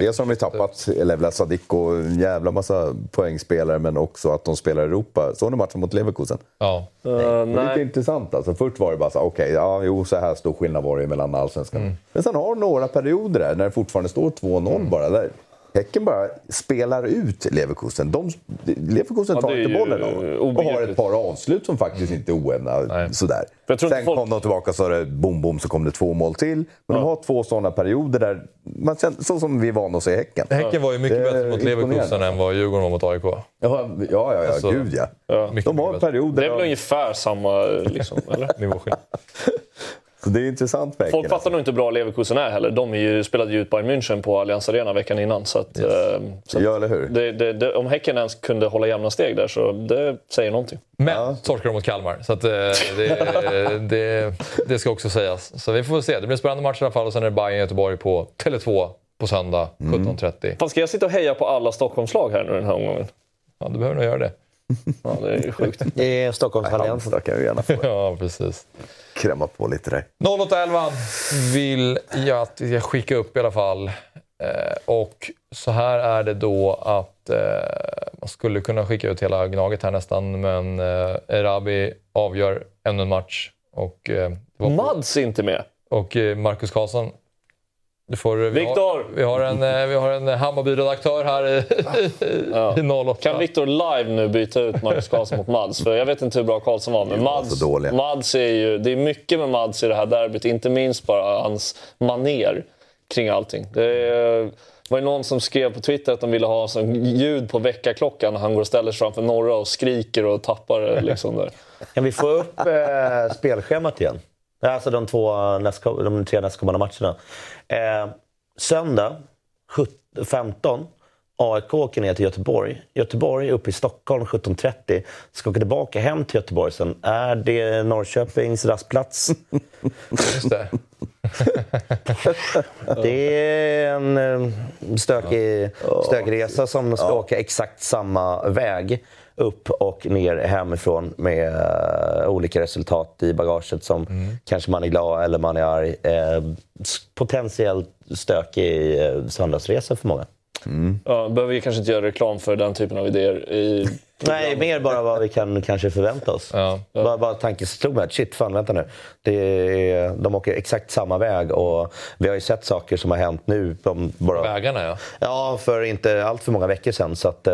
Dels har de ju tappat Levla Sadik och en jävla massa poängspelare, men också att de spelar i Europa. Såg ni matchen mot Leverkusen? Ja. Eh, Det var lite nej. intressant alltså. Först var det bara så okej, ja, jo, så här stor skillnad var det mellan allsvenskan. Men sen har du några perioder där när det fortfarande står 2-0 bara. Där Häcken bara spelar ut Leverkusen. De, Leverkusen Ja, tar inte bollen dem. Och har ett par avslut som faktiskt inte är oämna. Nej. Sådär. Sen folk- kom de tillbaka så det bom, bom, så kom det två mål till. Men de har två sådana perioder där, man känner, så som vi är vana att se Häcken. Häcken var ju mycket Det bättre mot Leverkusen än vad Djurgården var mot AIK. Ja, ja, ja, ja Alltså, gud ja. Mycket, De har perioder. Det är väl av- ungefär samma, liksom, eller? Nivåskillnad. Så det är intressant Häcken. Folk fattar nog inte hur bra Leverkusen är heller. De är ju, spelade ju ut Bayern München på Allianz Arena veckan innan. Så att, eh, så att Ja, eller hur? det, det, det, om Häcken ens kunde hålla jämna steg där så det säger någonting. Men torskade de mot Kalmar. Så att, eh, det, det, det ska också sägas. Så vi får se. Det blir en spännande match i alla fall. Och sen är det Bayern-Göteborg på Tele2 på söndag 17.30. Fan, ska jag sitta och heja på alla Stockholmslag här nu den här omgången? Ja, du behöver nog göra det. Ja, det är ju sjukt. Det är Stockholmsalliansen. Ja, precis. Krämma på lite där. 0811 vill jag att jag skickar upp i alla fall. Eh, och så här är det då att eh, man skulle kunna skicka ut hela Gnaget här nästan, men eh, Erabi avgör ännu en match. Och, eh, det var- Mads är inte med. och eh, Marcus Karlsson. Du får, vi Viktor! Har, vi, har en, eh, vi har en Hammarby-redaktör här i, i 08. Kan Viktor live nu byta ut Marcus Karlsson mot Mads? För jag vet inte hur bra Karlsson var, men Mads. Mads är ju... Det är mycket med Mads i det här derbyt. Inte minst bara hans maner kring allting. Det var ju någon som skrev på Twitter att de ville ha sån ljud på väckarklockan när han går och ställer sig framför norra och skriker och tappar det liksom där. Kan vi få upp eh, spelschemat igen? Alltså de, två nästko- de tre nästkommande matcherna. Eh, söndag 17 15. AIK åker ner till Göteborg. Göteborg upp i Stockholm 17.30. Ska åka tillbaka hem till Göteborg sen. Är det Norrköpings rastplats? Just det. Det är en eh, stökig, stökig resa som ska åka exakt samma väg upp och ner hemifrån med eh, olika resultat i bagaget som kanske man är glad eller man är arg. S- potentiellt stökig eh, söndagsresa för många. Ja, behöver vi kanske inte göra reklam för den typen av idéer i... Nej, mer bara vad vi kan kanske förvänta oss. Ja. Bara, bara tanken slog mig att shit, fan vänta nu. Det är, de åker exakt samma väg och vi har ju sett saker som har hänt nu. De bara, Vägarna, ja. Ja, för inte allt för många veckor sedan. Så att,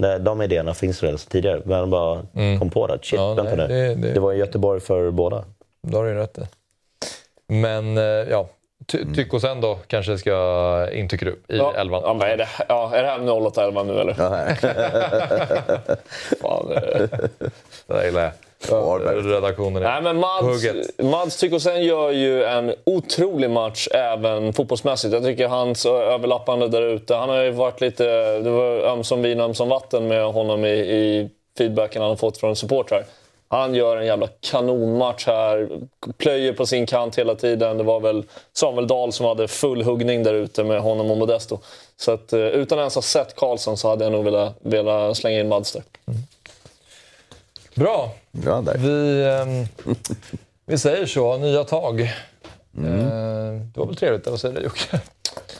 de idéerna finns redan sedan tidigare. Men bara kom på det. Shit, Ja, vänta nej, nu. det- Det, det- var i Göteborg för båda. Det har du ju rätt i. Men eh, ja, Ty, Tyckos ändå kanske ska in, tycker du, i Ja, elvan. ja, men är, det, ja, är det här 08-11 nu eller? Fan, eh. Det där gillar jag. Redaktionen är Nej, men Mads. Mads Tykosen gör ju en otrolig match även fotbollsmässigt. Jag tycker hans överlappande där ute. Han har ju varit lite... Det var ömsom vin, ömsom vatten med honom i, i feedbacken han har fått från supportrar. Han gör en jävla kanonmatch här. Plöjer på sin kant hela tiden. Det var väl Samuel Dahl som hade full huggning där ute med honom och Modesto. Så att, eh, utan ens ha sett Karlsson så hade jag nog velat, velat slänga in Mads där. Bra. Ja, där. Vi, ehm, vi säger så, nya tag. Eh, det var väl trevligt, eller vad säger du Jocke?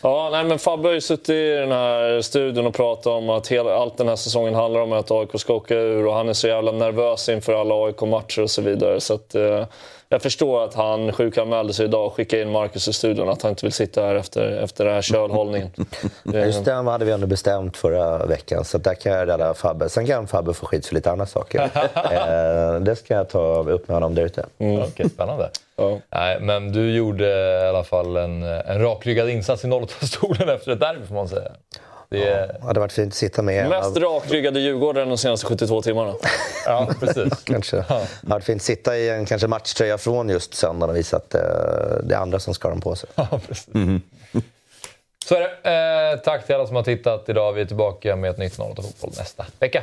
Ja, nej, men Fabbe har ju suttit i den här studion och pratat om att hela, allt den här säsongen handlar om att AIK ska åka ur och han är så jävla nervös inför alla AIK-matcher och så vidare. Så att, eh, jag förstår att han sjukanmälde sig idag och skickade in Marcus i studion, att han inte vill sitta här efter, efter den här kölhållningen. Just det hade vi ändå bestämt förra veckan, så där kan jag rädda Fabbe. Sen kan Fabbe få skit för lite andra saker. eh, det ska jag ta upp med honom där ute. Okej, spännande. Ja. Nej, men du gjorde i alla fall en, en rakryggad insats i 08-stolen efter ett derby får man säga. Det, ja. Det hade varit fint att sitta med Mest av, rakryggade Djurgården de senaste 72 timmarna. ja, precis. kanske. Det hade varit fint att sitta i en kanske matchtröja från just söndagen och visa att eh, det är andra som ska ha den på sig. Ja, precis. Så är det. Eh, tack till alla som har tittat idag. Vi är tillbaka med ett nytt 08 Fotboll nästa vecka.